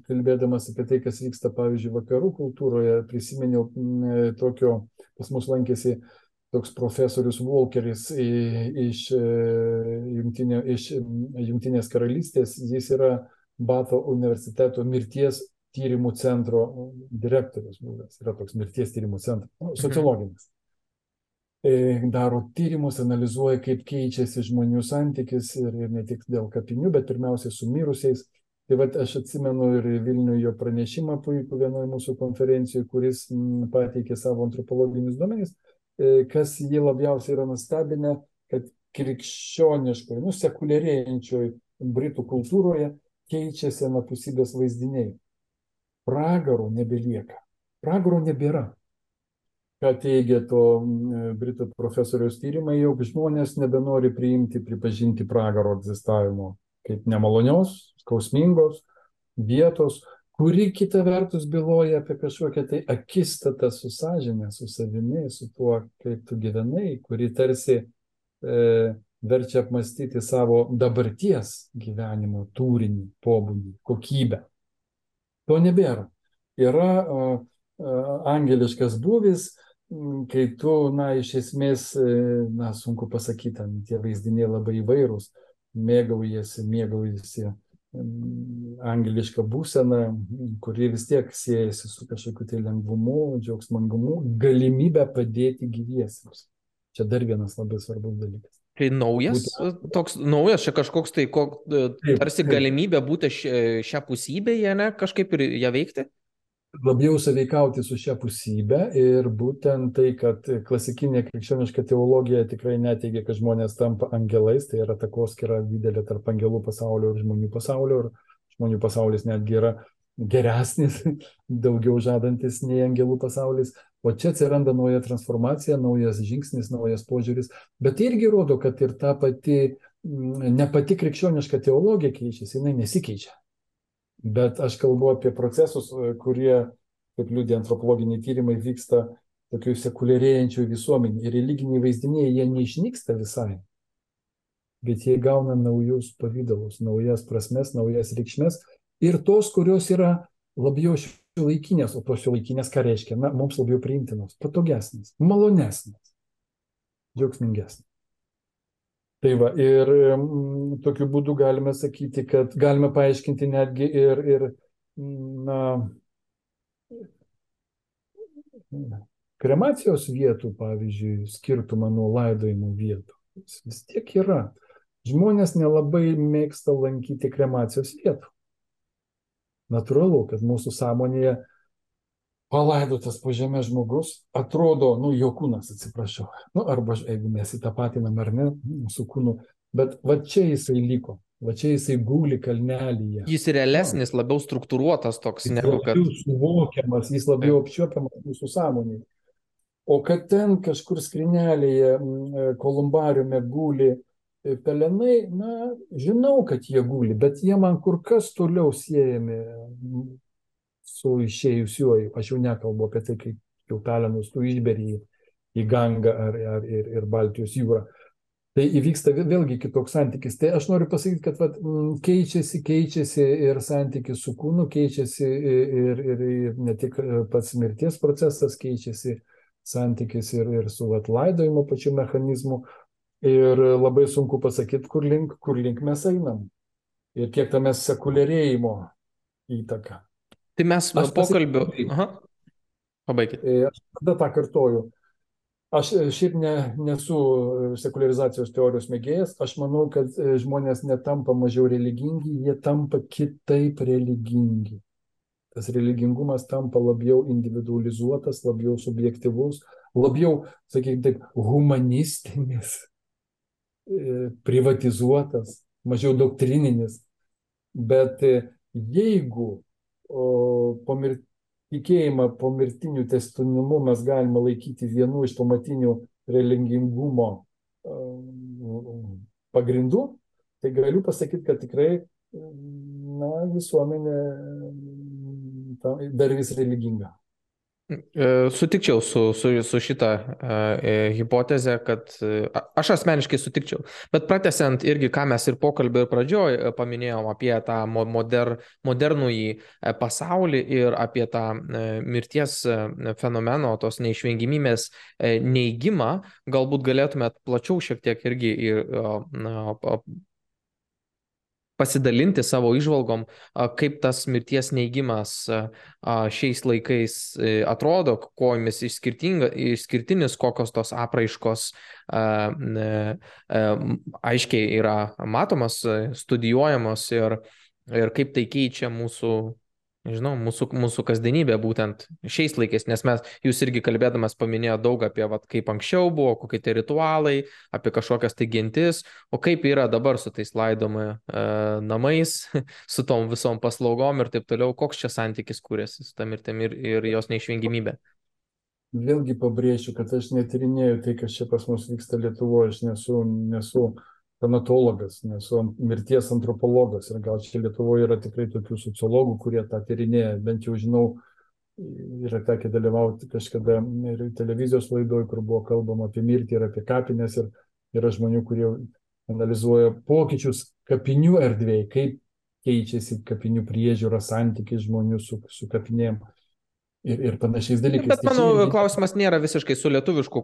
kalbėdamas apie tai, kas vyksta, pavyzdžiui, vakarų kultūroje, prisiminiau tokio, pas mus lankėsi toks profesorius Walkeris iš, e, jungtinė, iš Jungtinės karalystės, jis yra Bato universiteto mirties tyrimų centro direktorius buvęs, yra toks mirties tyrimų centras, nu, sociologinis. E, daro tyrimus, analizuoja, kaip keičiasi žmonių santykis ir, ir ne tik dėl kapinių, bet pirmiausia su mirusiais. Tai vad aš atsimenu ir Vilniuje jo pranešimą puikų vienoje mūsų konferencijoje, kuris pateikė savo antropologinius duomenys. E, kas jį labiausiai yra nustebinę, kad krikščioniškoje, nu, sekuliarėjančioje Britų kultūroje keičiasi anapusybės vaizdiniai. Pragaro nebelieka. Pragaro nebėra. Ką teigia to Britų profesoriaus tyrimai, jog žmonės nebenori priimti, pripažinti pragaro egzistavimo kaip nemalonios, skausmingos vietos, kuri kita vertus byloja apie kažkokią tai akistatą su sąžinė, su savimi, su tuo, kaip tu gyvenai, kuri tarsi e, verčia apmastyti savo dabarties gyvenimo turinį, pobūdį, kokybę. To nebėra. Yra a, angeliškas būvis, kai tu, na, iš esmės, e, na, sunku pasakyti, tie vaizdiniai labai įvairūs, mėgaujasi, mėgaujasi angeliška būsena, kuri vis tiek siejasi su kažkokiu tai lengvumu, džiaugsmangumu, galimybę padėti gyviesiems. Čia dar vienas labai svarbus dalykas. Tai naujas, Būtent... toks naujas, čia kažkoks tai, kok, taip, tarsi taip. galimybė būti šią pusybėje, ne, kažkaip ir ją veikti? Labiau saveikauti su šia pusybė ir būtent tai, kad klasikinė krikščioniška teologija tikrai neteigia, kad žmonės tampa angelais, tai yra takoskira didelė tarp angelų pasaulio ir žmonių pasaulio ir žmonių pasaulis netgi yra geresnis, daugiau žadantis nei angelų pasaulis, o čia atsiranda nauja transformacija, naujas žingsnis, naujas požiūris, bet tai irgi rodo, kad ir ta pati, ne pati krikščioniška teologija keičiasi, jinai nesikeičia bet aš kalbu apie procesus, e, kurie, kaip liūdė antropologiniai tyrimai, vyksta tokių sekuliarėjančių visuomenių. Ir religiniai vaizdiniai, jie neišnyksta visai, bet jie gauna naujus pavydalus, naujas prasmes, naujas reikšmes ir tos, kurios yra labiau šiuolaikinės, o tos šiuolaikinės ką reiškia? Na, mums labiau priimtinos, patogesnės, malonesnės, džiaugsmingesnės. Tai va, ir m, tokiu būdu galime sakyti, kad galime paaiškinti netgi ir, ir na, kremacijos vietų, pavyzdžiui, skirtumą nuo laidojimo vietų. Jis vis tiek yra. Žmonės nelabai mėgsta lankyti kremacijos vietų. Natūralu, kad mūsų sąmonėje palaidotas po žemę žmogus atrodo, nu, jo kūnas, atsiprašau, nu, arba jeigu mes įtapatinam ar ne, su kūnu, bet va čia jisai liko, va čia jisai guli kalnelyje. Jis realesnis, labiau struktūruotas toks, jis negu kad. Jis suvokiamas, jis labiau apčiuopiamas mūsų sąmonėje. O kad ten kažkur skrinelėje, kolumbariume guli e, pelenai, na, žinau, kad jie guli, bet jie man kur kas toliau siejami su išėjusiuoju. Aš jau nekalbu apie tai, kaip jau pelenus tu išberį į Gangą ar, ar ir, ir Baltijos jūrą. Tai įvyksta vėlgi kitoks santykis. Tai aš noriu pasakyti, kad vat, keičiasi, keičiasi ir santykis su kūnu, keičiasi ir, ir, ir ne tik pats mirties procesas, keičiasi santykis ir, ir su vat, laidojimo pačiu mechanizmu. Ir labai sunku pasakyti, kur link, kur link mes einam. Ir kiek tame sekuliarėjimo įtaka. Tai mes aš pokalbiu. Aha. Pabaikit. E, aš tada tą kartoju. Aš e, šiaip ne, nesu sekularizacijos teorijos mėgėjas, aš manau, kad e, žmonės netampa mažiau religingi, jie tampa kitaip religingi. Tas religingumas tampa labiau individualizuotas, labiau subjektivus, labiau, sakykime taip, humanistinis, privatizuotas, mažiau doktrininis. Bet jeigu o po mir, tikėjimą po mirtiniu testinumu mes galime laikyti vienu iš pamatinių religingumo pagrindų, tai galiu pasakyti, kad tikrai na, visuomenė dar vis religinga. E, sutikčiau su, su, su šitą uh, hipotezę, kad uh, aš asmeniškai sutikčiau. Bet pratesiant irgi, ką mes ir pokalbio pradžioj paminėjom apie tą moder, modernųjį pasaulį ir apie tą uh, mirties fenomeno, tos neišvengimybės neįgymą, galbūt galėtumėt plačiau šiek tiek irgi ir, pasidalinti savo išvalgom, kaip tas mirties neigimas šiais laikais e, atrodo, kuo jis išskirtinis, kokios tos apraiškos aiškiai yra matomos, studijuojamos ir, ir kaip tai keičia mūsų nežinau, mūsų, mūsų kasdienybė būtent šiais laikais, nes mes, jūs irgi kalbėdamas paminėjo daug apie, vat, kaip anksčiau buvo, kokie tai ritualai, apie kažkokias tai gentis, o kaip yra dabar su tais laidomi e, namais, su tom visom paslaugom ir taip toliau, koks čia santykis kūrėsi su tam mirtim ir, ir jos neišvengimybė. Vėlgi pabrėšiu, kad aš netirinėjau tai, kas čia pas mus vyksta Lietuvoje, aš nesu, nesu tanatologas, nesu mirties antropologas ir gal čia Lietuvoje yra tikrai tokių sociologų, kurie tą tyrinėja, bent jau žinau, yra tekę dalyvauti kažkada ir televizijos laidoje, kur buvo kalbama apie mirtį ir apie kapines ir yra žmonių, kurie analizuoja pokyčius kapinių erdvėje, kaip keičiasi kapinių priežiūra, santykiai žmonių su, su kapinėm ir, ir panašiais dalykais. Bet mano tai klausimas nėra visiškai su lietuvišku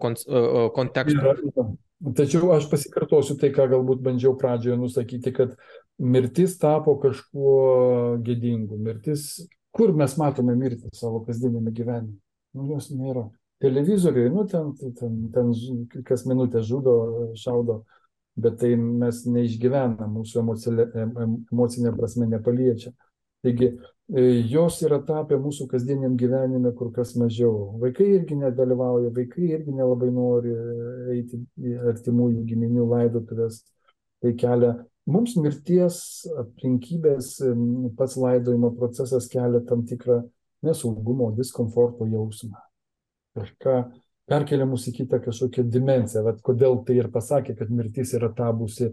kontekstu. Yra. Tačiau aš pasikartosiu tai, ką galbūt bandžiau pradžioje nusakyti, kad mirtis tapo kažkuo gėdingu. Mirtis, kur mes matome mirtį savo kasdienėme gyvenime? Nu, jos nėra. Televizoriui, nu, ten, ten, ten kas minutę žudo, šaudo, bet tai mes neišgyvename, mūsų emocinė, emocinė prasme nepaliečia. Taigi E, jos yra tapę mūsų kasdieniam gyvenime kur kas mažiau. Vaikai irgi nedalyvauja, vaikai irgi nelabai nori eiti į artimųjų giminių laidotuvės. Tai kelia mums mirties aplinkybės, pats laidojimo procesas kelia tam tikrą nesaugumo, diskomforto jausmą. Kažką perkelia mus į kitą kažkokią dimenciją. Vat kodėl tai ir pasakė, kad mirtis yra tapusi,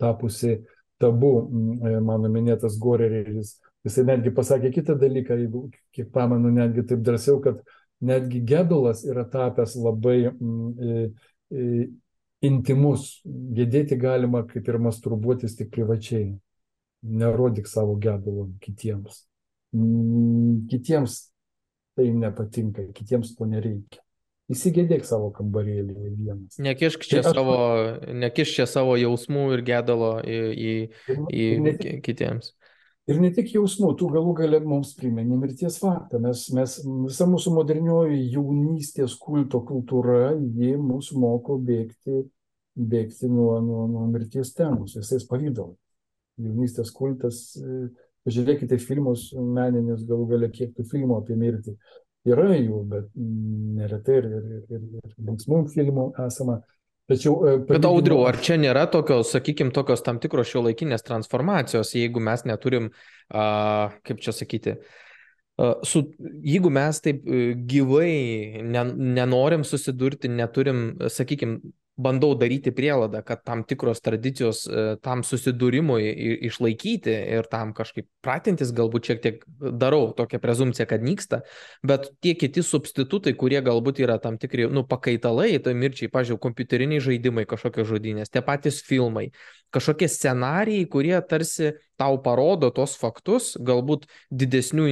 tapusi tabu, e, mano minėtas Goreris Jisai netgi pasakė kitą dalyką, jeigu kiek pamenu, netgi taip drąsiau, kad netgi gedulas yra tapęs labai mm, e, intimus. Gedėti galima kaip ir masturbuotis tik privačiai. Nerodyk savo gedulo kitiems. Mm, kitiems tai nepatinka, kitiems to nereikia. Įsigėdėk savo kambarėlį vienas. Nekišk čia, tai aš... savo, nekišk čia savo jausmų ir gedalo į, į, į, į kitiems. Ir ne tik jausmų, tu galų galę mums primeni mirties faktą. Mes, mes, visa mūsų modernioji jaunystės kulto kultūra, ji mus moko bėgti, bėgti nuo, nuo, nuo mirties temos, visais pavydalais. Jaunystės kultas, pažiūrėkite filmus meninius, galų galę kiek tų filmų apie mirtį. Yra jų, bet neretai ir, ir, ir, ir linksmų filmų esama. Tačiau, palyginimo... Bet audriu, ar čia nėra tokios, sakykime, tokios tam tikros šio laikinės transformacijos, jeigu mes neturim, uh, kaip čia sakyti, uh, su, jeigu mes taip gyvai ne, nenorim susidurti, neturim, sakykime, bandau daryti prielaidą, kad tam tikros tradicijos e, tam susidūrimui išlaikyti ir tam kažkaip pratintis, galbūt šiek tiek darau tokią prezumciją, kad nyksta, bet tie kiti substitutai, kurie galbūt yra tam tikri, nu, pakaitalai, tai mirčiai, pažiūrėjau, kompiuteriniai žaidimai, kažkokios žudynės, tie patys filmai, kažkokie scenarijai, kurie tarsi tau parodo tos faktus, galbūt didesnių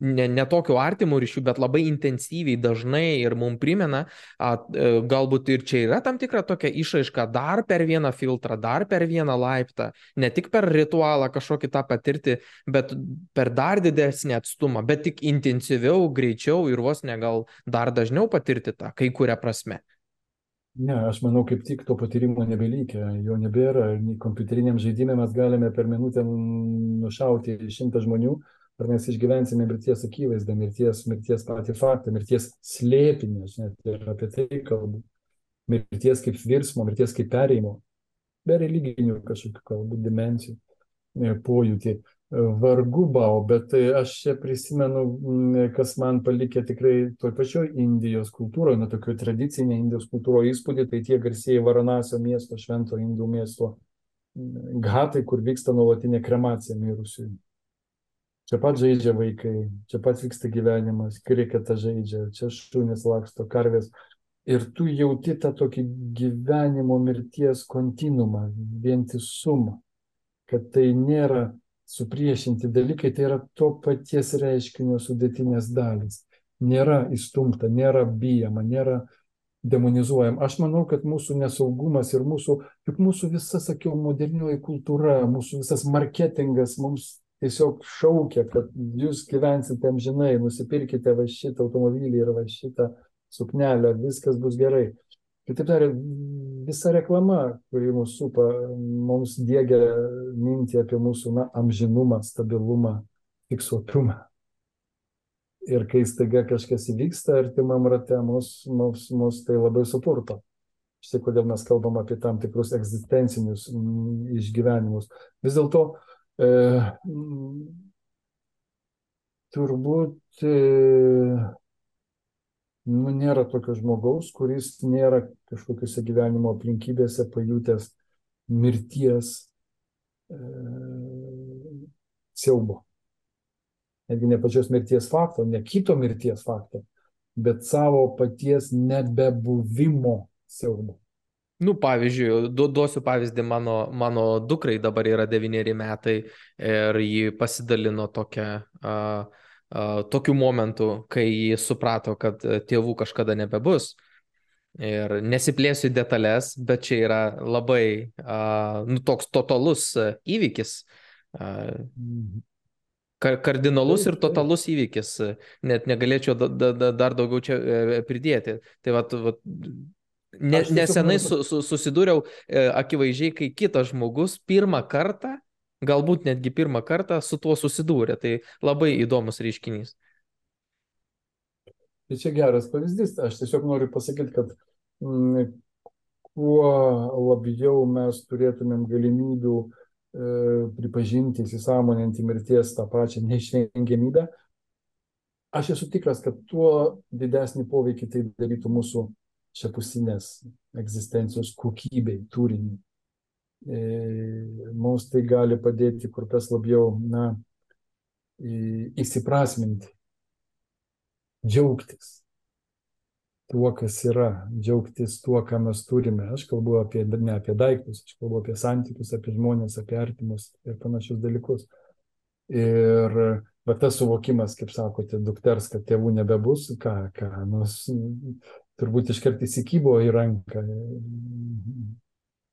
ne, ne tokiu artimu ryšiu, bet labai intensyviai, dažnai ir mums primena, a, e, galbūt ir čia yra tam tikra tokia išaiška dar per vieną filtrą, dar per vieną laiptą, ne tik per ritualą kažkokį tą patirti, bet per dar didesnį atstumą, bet tik intensyviau, greičiau ir vos ne gal dar dažniau patirti tą kai kurią prasme. Ne, aš manau, kaip tik to patyrimo nebelikia, jo nebėra. Kompiuteriniam žaidimui mes galime per minutę nušauti šimtą žmonių, ar mes išgyvensime mirties akivaizdą, mirties, mirties patį faktą, mirties slėpinį, aš net ir apie tai kalbu. Mirties kaip virsmo, mirties kaip perėjimo, be religinių kažkokių kalbų dimensijų, e, pojūtį. Vargu bau, bet tai aš čia prisimenu, kas man palikė tikrai toj pačioj Indijos kultūroje, na, tokio tradicinė Indijos kultūroje įspūdį, tai tie garsieji Varanasio miesto, švento Indų miesto gatai, kur vyksta nuolatinė kremacija mirusiųjų. Čia pat žaidžia vaikai, čia pat vyksta gyvenimas, kriketa žaidžia, čia šunys laksto, karvės. Ir tu jauti tą tokį gyvenimo mirties kontinumą, vientisumą, kad tai nėra supriešinti dalykai, tai yra to paties reiškinio sudėtinės dalys. Nėra įstumta, nėra bijama, nėra demonizuojama. Aš manau, kad mūsų nesaugumas ir mūsų, juk mūsų visa, sakiau, modernioji kultūra, mūsų visas marketingas mums tiesiog šaukia, kad jūs gyvensite amžinai, nusipirkite va šitą automobilį ir va šitą suknelę, viskas bus gerai. Kitaip tariant, visa reklama, kuri mūsų supa, mums dėgia mintį apie mūsų na, amžinumą, stabilumą, fiksuotumą. Ir kai staiga kažkas įvyksta artimam rate, mus, mus, mus tai labai supurto. Štai kodėl mes kalbam apie tam tikrus egzistencinius išgyvenimus. Vis dėlto e, turbūt e, nu, nėra tokio žmogaus, kuris nėra kažkokiuose gyvenimo aplinkybėse pajutęs mirties e, siaubo. Netgi ne pačios mirties fakto, ne kito mirties fakto, bet savo paties nebebuvimo siaubo. Nu, pavyzdžiui, du, duosiu pavyzdį, mano, mano dukrai dabar yra devyneri metai ir ji pasidalino tokią uh, tokiu momentu, kai jis suprato, kad e, tėvų kažkada nebebus. Ir nesiplėsiu į detalės, bet čia yra labai nu, toks totalus uh, įvykis. Uh, kardinalus ir totalus įvykis. Net negalėčiau da, da, dar daugiau čia e, pridėti. Tai va, va ne, nesenai su, su, susidūriau e, akivaizdžiai, kai kitas žmogus pirmą kartą galbūt netgi pirmą kartą su tuo susidūrė. Tai labai įdomus reiškinys. Tai čia geras pavyzdys. Aš tiesiog noriu pasakyti, kad m, mm, kuo labiau mes turėtumėm galimybių e, pripažinti, įsisamoninti mirties tą pačią neišvengiamybę, aš esu tikras, kad tuo didesnį poveikį tai darytų mūsų šiapusinės egzistencijos kokybei, turiniui. E, mums tai gali padėti kur kas labiau, na, įsiprasminti, džiaugtis tuo, kas yra, džiaugtis tuo, ką mes turime. Aš kalbu apie, ne apie daiktus, aš kalbu apie santykius, apie žmonės, apie artimus ir panašius dalykus. Ir va tas suvokimas, kaip sakote, dukters, kad tėvų nebebus, ką, ką, nors turbūt iškart įsikybo į ranką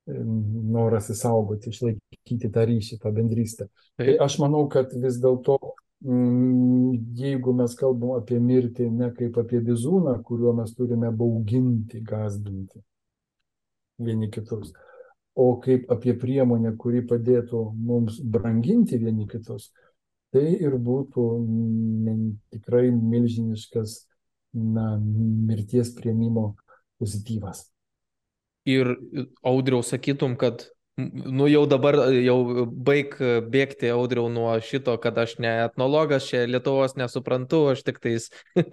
noras įsaugoti, išlaikyti tą ryšį, tą bendrystę. Tai aš manau, kad vis dėlto, mm, jeigu mes kalbam apie mirtį ne kaip apie bizūną, kuriuo mes turime bauginti, gazdinti vieni kitus, o kaip apie priemonę, kuri padėtų mums branginti vieni kitus, tai ir būtų tikrai milžiniškas na, mirties prieimimo pozityvas ir audriau sakytum, kad nu jau dabar jau baig bėgti audriau nuo šito, kad aš ne etnologas, čia Lietuvos nesuprantu, aš tik tais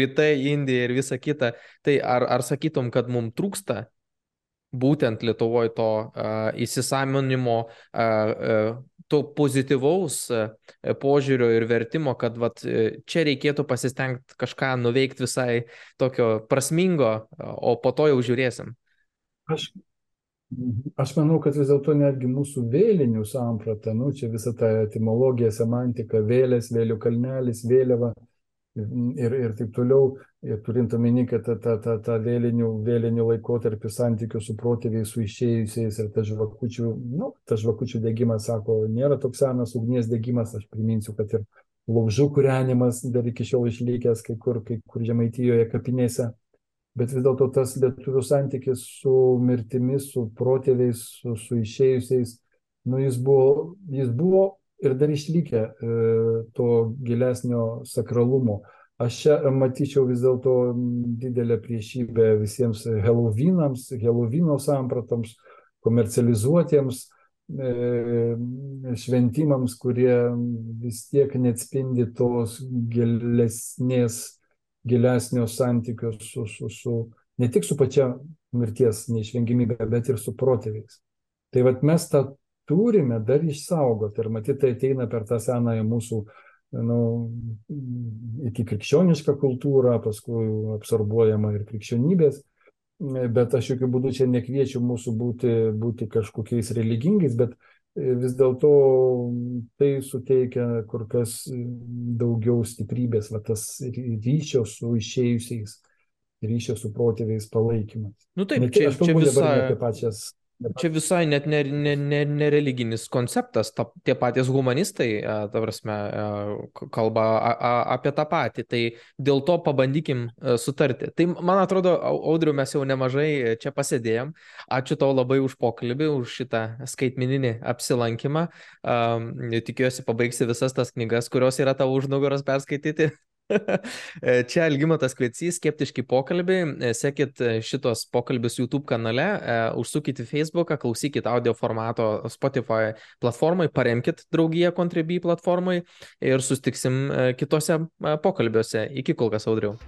rytai, Indija ir visa kita. Tai ar, ar sakytum, kad mums trūksta būtent Lietuvoje to uh, įsisamonimo, uh, uh, to pozityvaus uh, požiūrio ir vertimo, kad vat, čia reikėtų pasistengti kažką nuveikti visai tokio prasmingo, o po to jau žiūrėsim. Aš, aš manau, kad vis dėlto netgi mūsų vėlinių samprata, nu, čia visa ta etimologija, semantika, vėlės, vėlių kalnelis, vėliava ir, ir taip toliau, ir turint omeny, kad ta, ta, ta, ta vėlinių, vėlinių laikotarpį santykių su protėviais, su išėjusiais ir ta žvakučių, nu, ta žvakučių degimas, sako, nėra toks senas ugnies degimas, aš priminsiu, kad ir laužų kūrenimas dar iki šiol išlikęs kai kur, kai kur žemaitijoje kapinėse bet vis dėlto tas lietuvių santykis su mirtimi, su protėviais, su, su išėjusiais, nu, jis, buvo, jis buvo ir dar išlikė e, to gilesnio sakralumo. Aš čia matyčiau vis dėlto didelę priešybę visiems Halloweenams, Halloweeno sampratams, komercializuotiems šventimams, kurie vis tiek neatspindi tos gilesnės, gilesnio santykio su, su, su, ne tik su pačia mirties neišvengiamybė, bet ir su protėviais. Tai vad mes tą turime dar išsaugoti ir matyti tai ateina per tą senąją mūsų nu, iki krikščionišką kultūrą, paskui absorbuojama ir krikščionybės, bet aš jokių būdų čia nekviečiu mūsų būti, būti kažkokiais religingais, bet vis dėlto tai suteikia kur kas daugiau stiprybės, va, tas ryšio su išėjusiais, ryšio su protėviais palaikymas. Nu taip, ne, čia, aš kalbu dabar ne apie pačias Čia visai net nereliginis ne, ne, ne konceptas, ta, tie patys humanistai, ta prasme, kalba a, a, apie tą patį, tai dėl to pabandykim sutarti. Tai man atrodo, Audriu, mes jau nemažai čia pasėdėjom. Ačiū tau labai už pokalbį, už šitą skaitmininį apsilankymą. Tikiuosi, pabaigsi visas tas knygas, kurios yra tavo už nugaros perskaityti. Čia Algymatas Kvecys, skeptiški pokalbiai. Sekit šitos pokalbius YouTube kanale, užsukit į Facebooką, klausykit audio formato Spotify platformai, paremkit draugiją Contribui platformai ir sustiksim kitose pokalbiuose. Iki kol kas, audriau.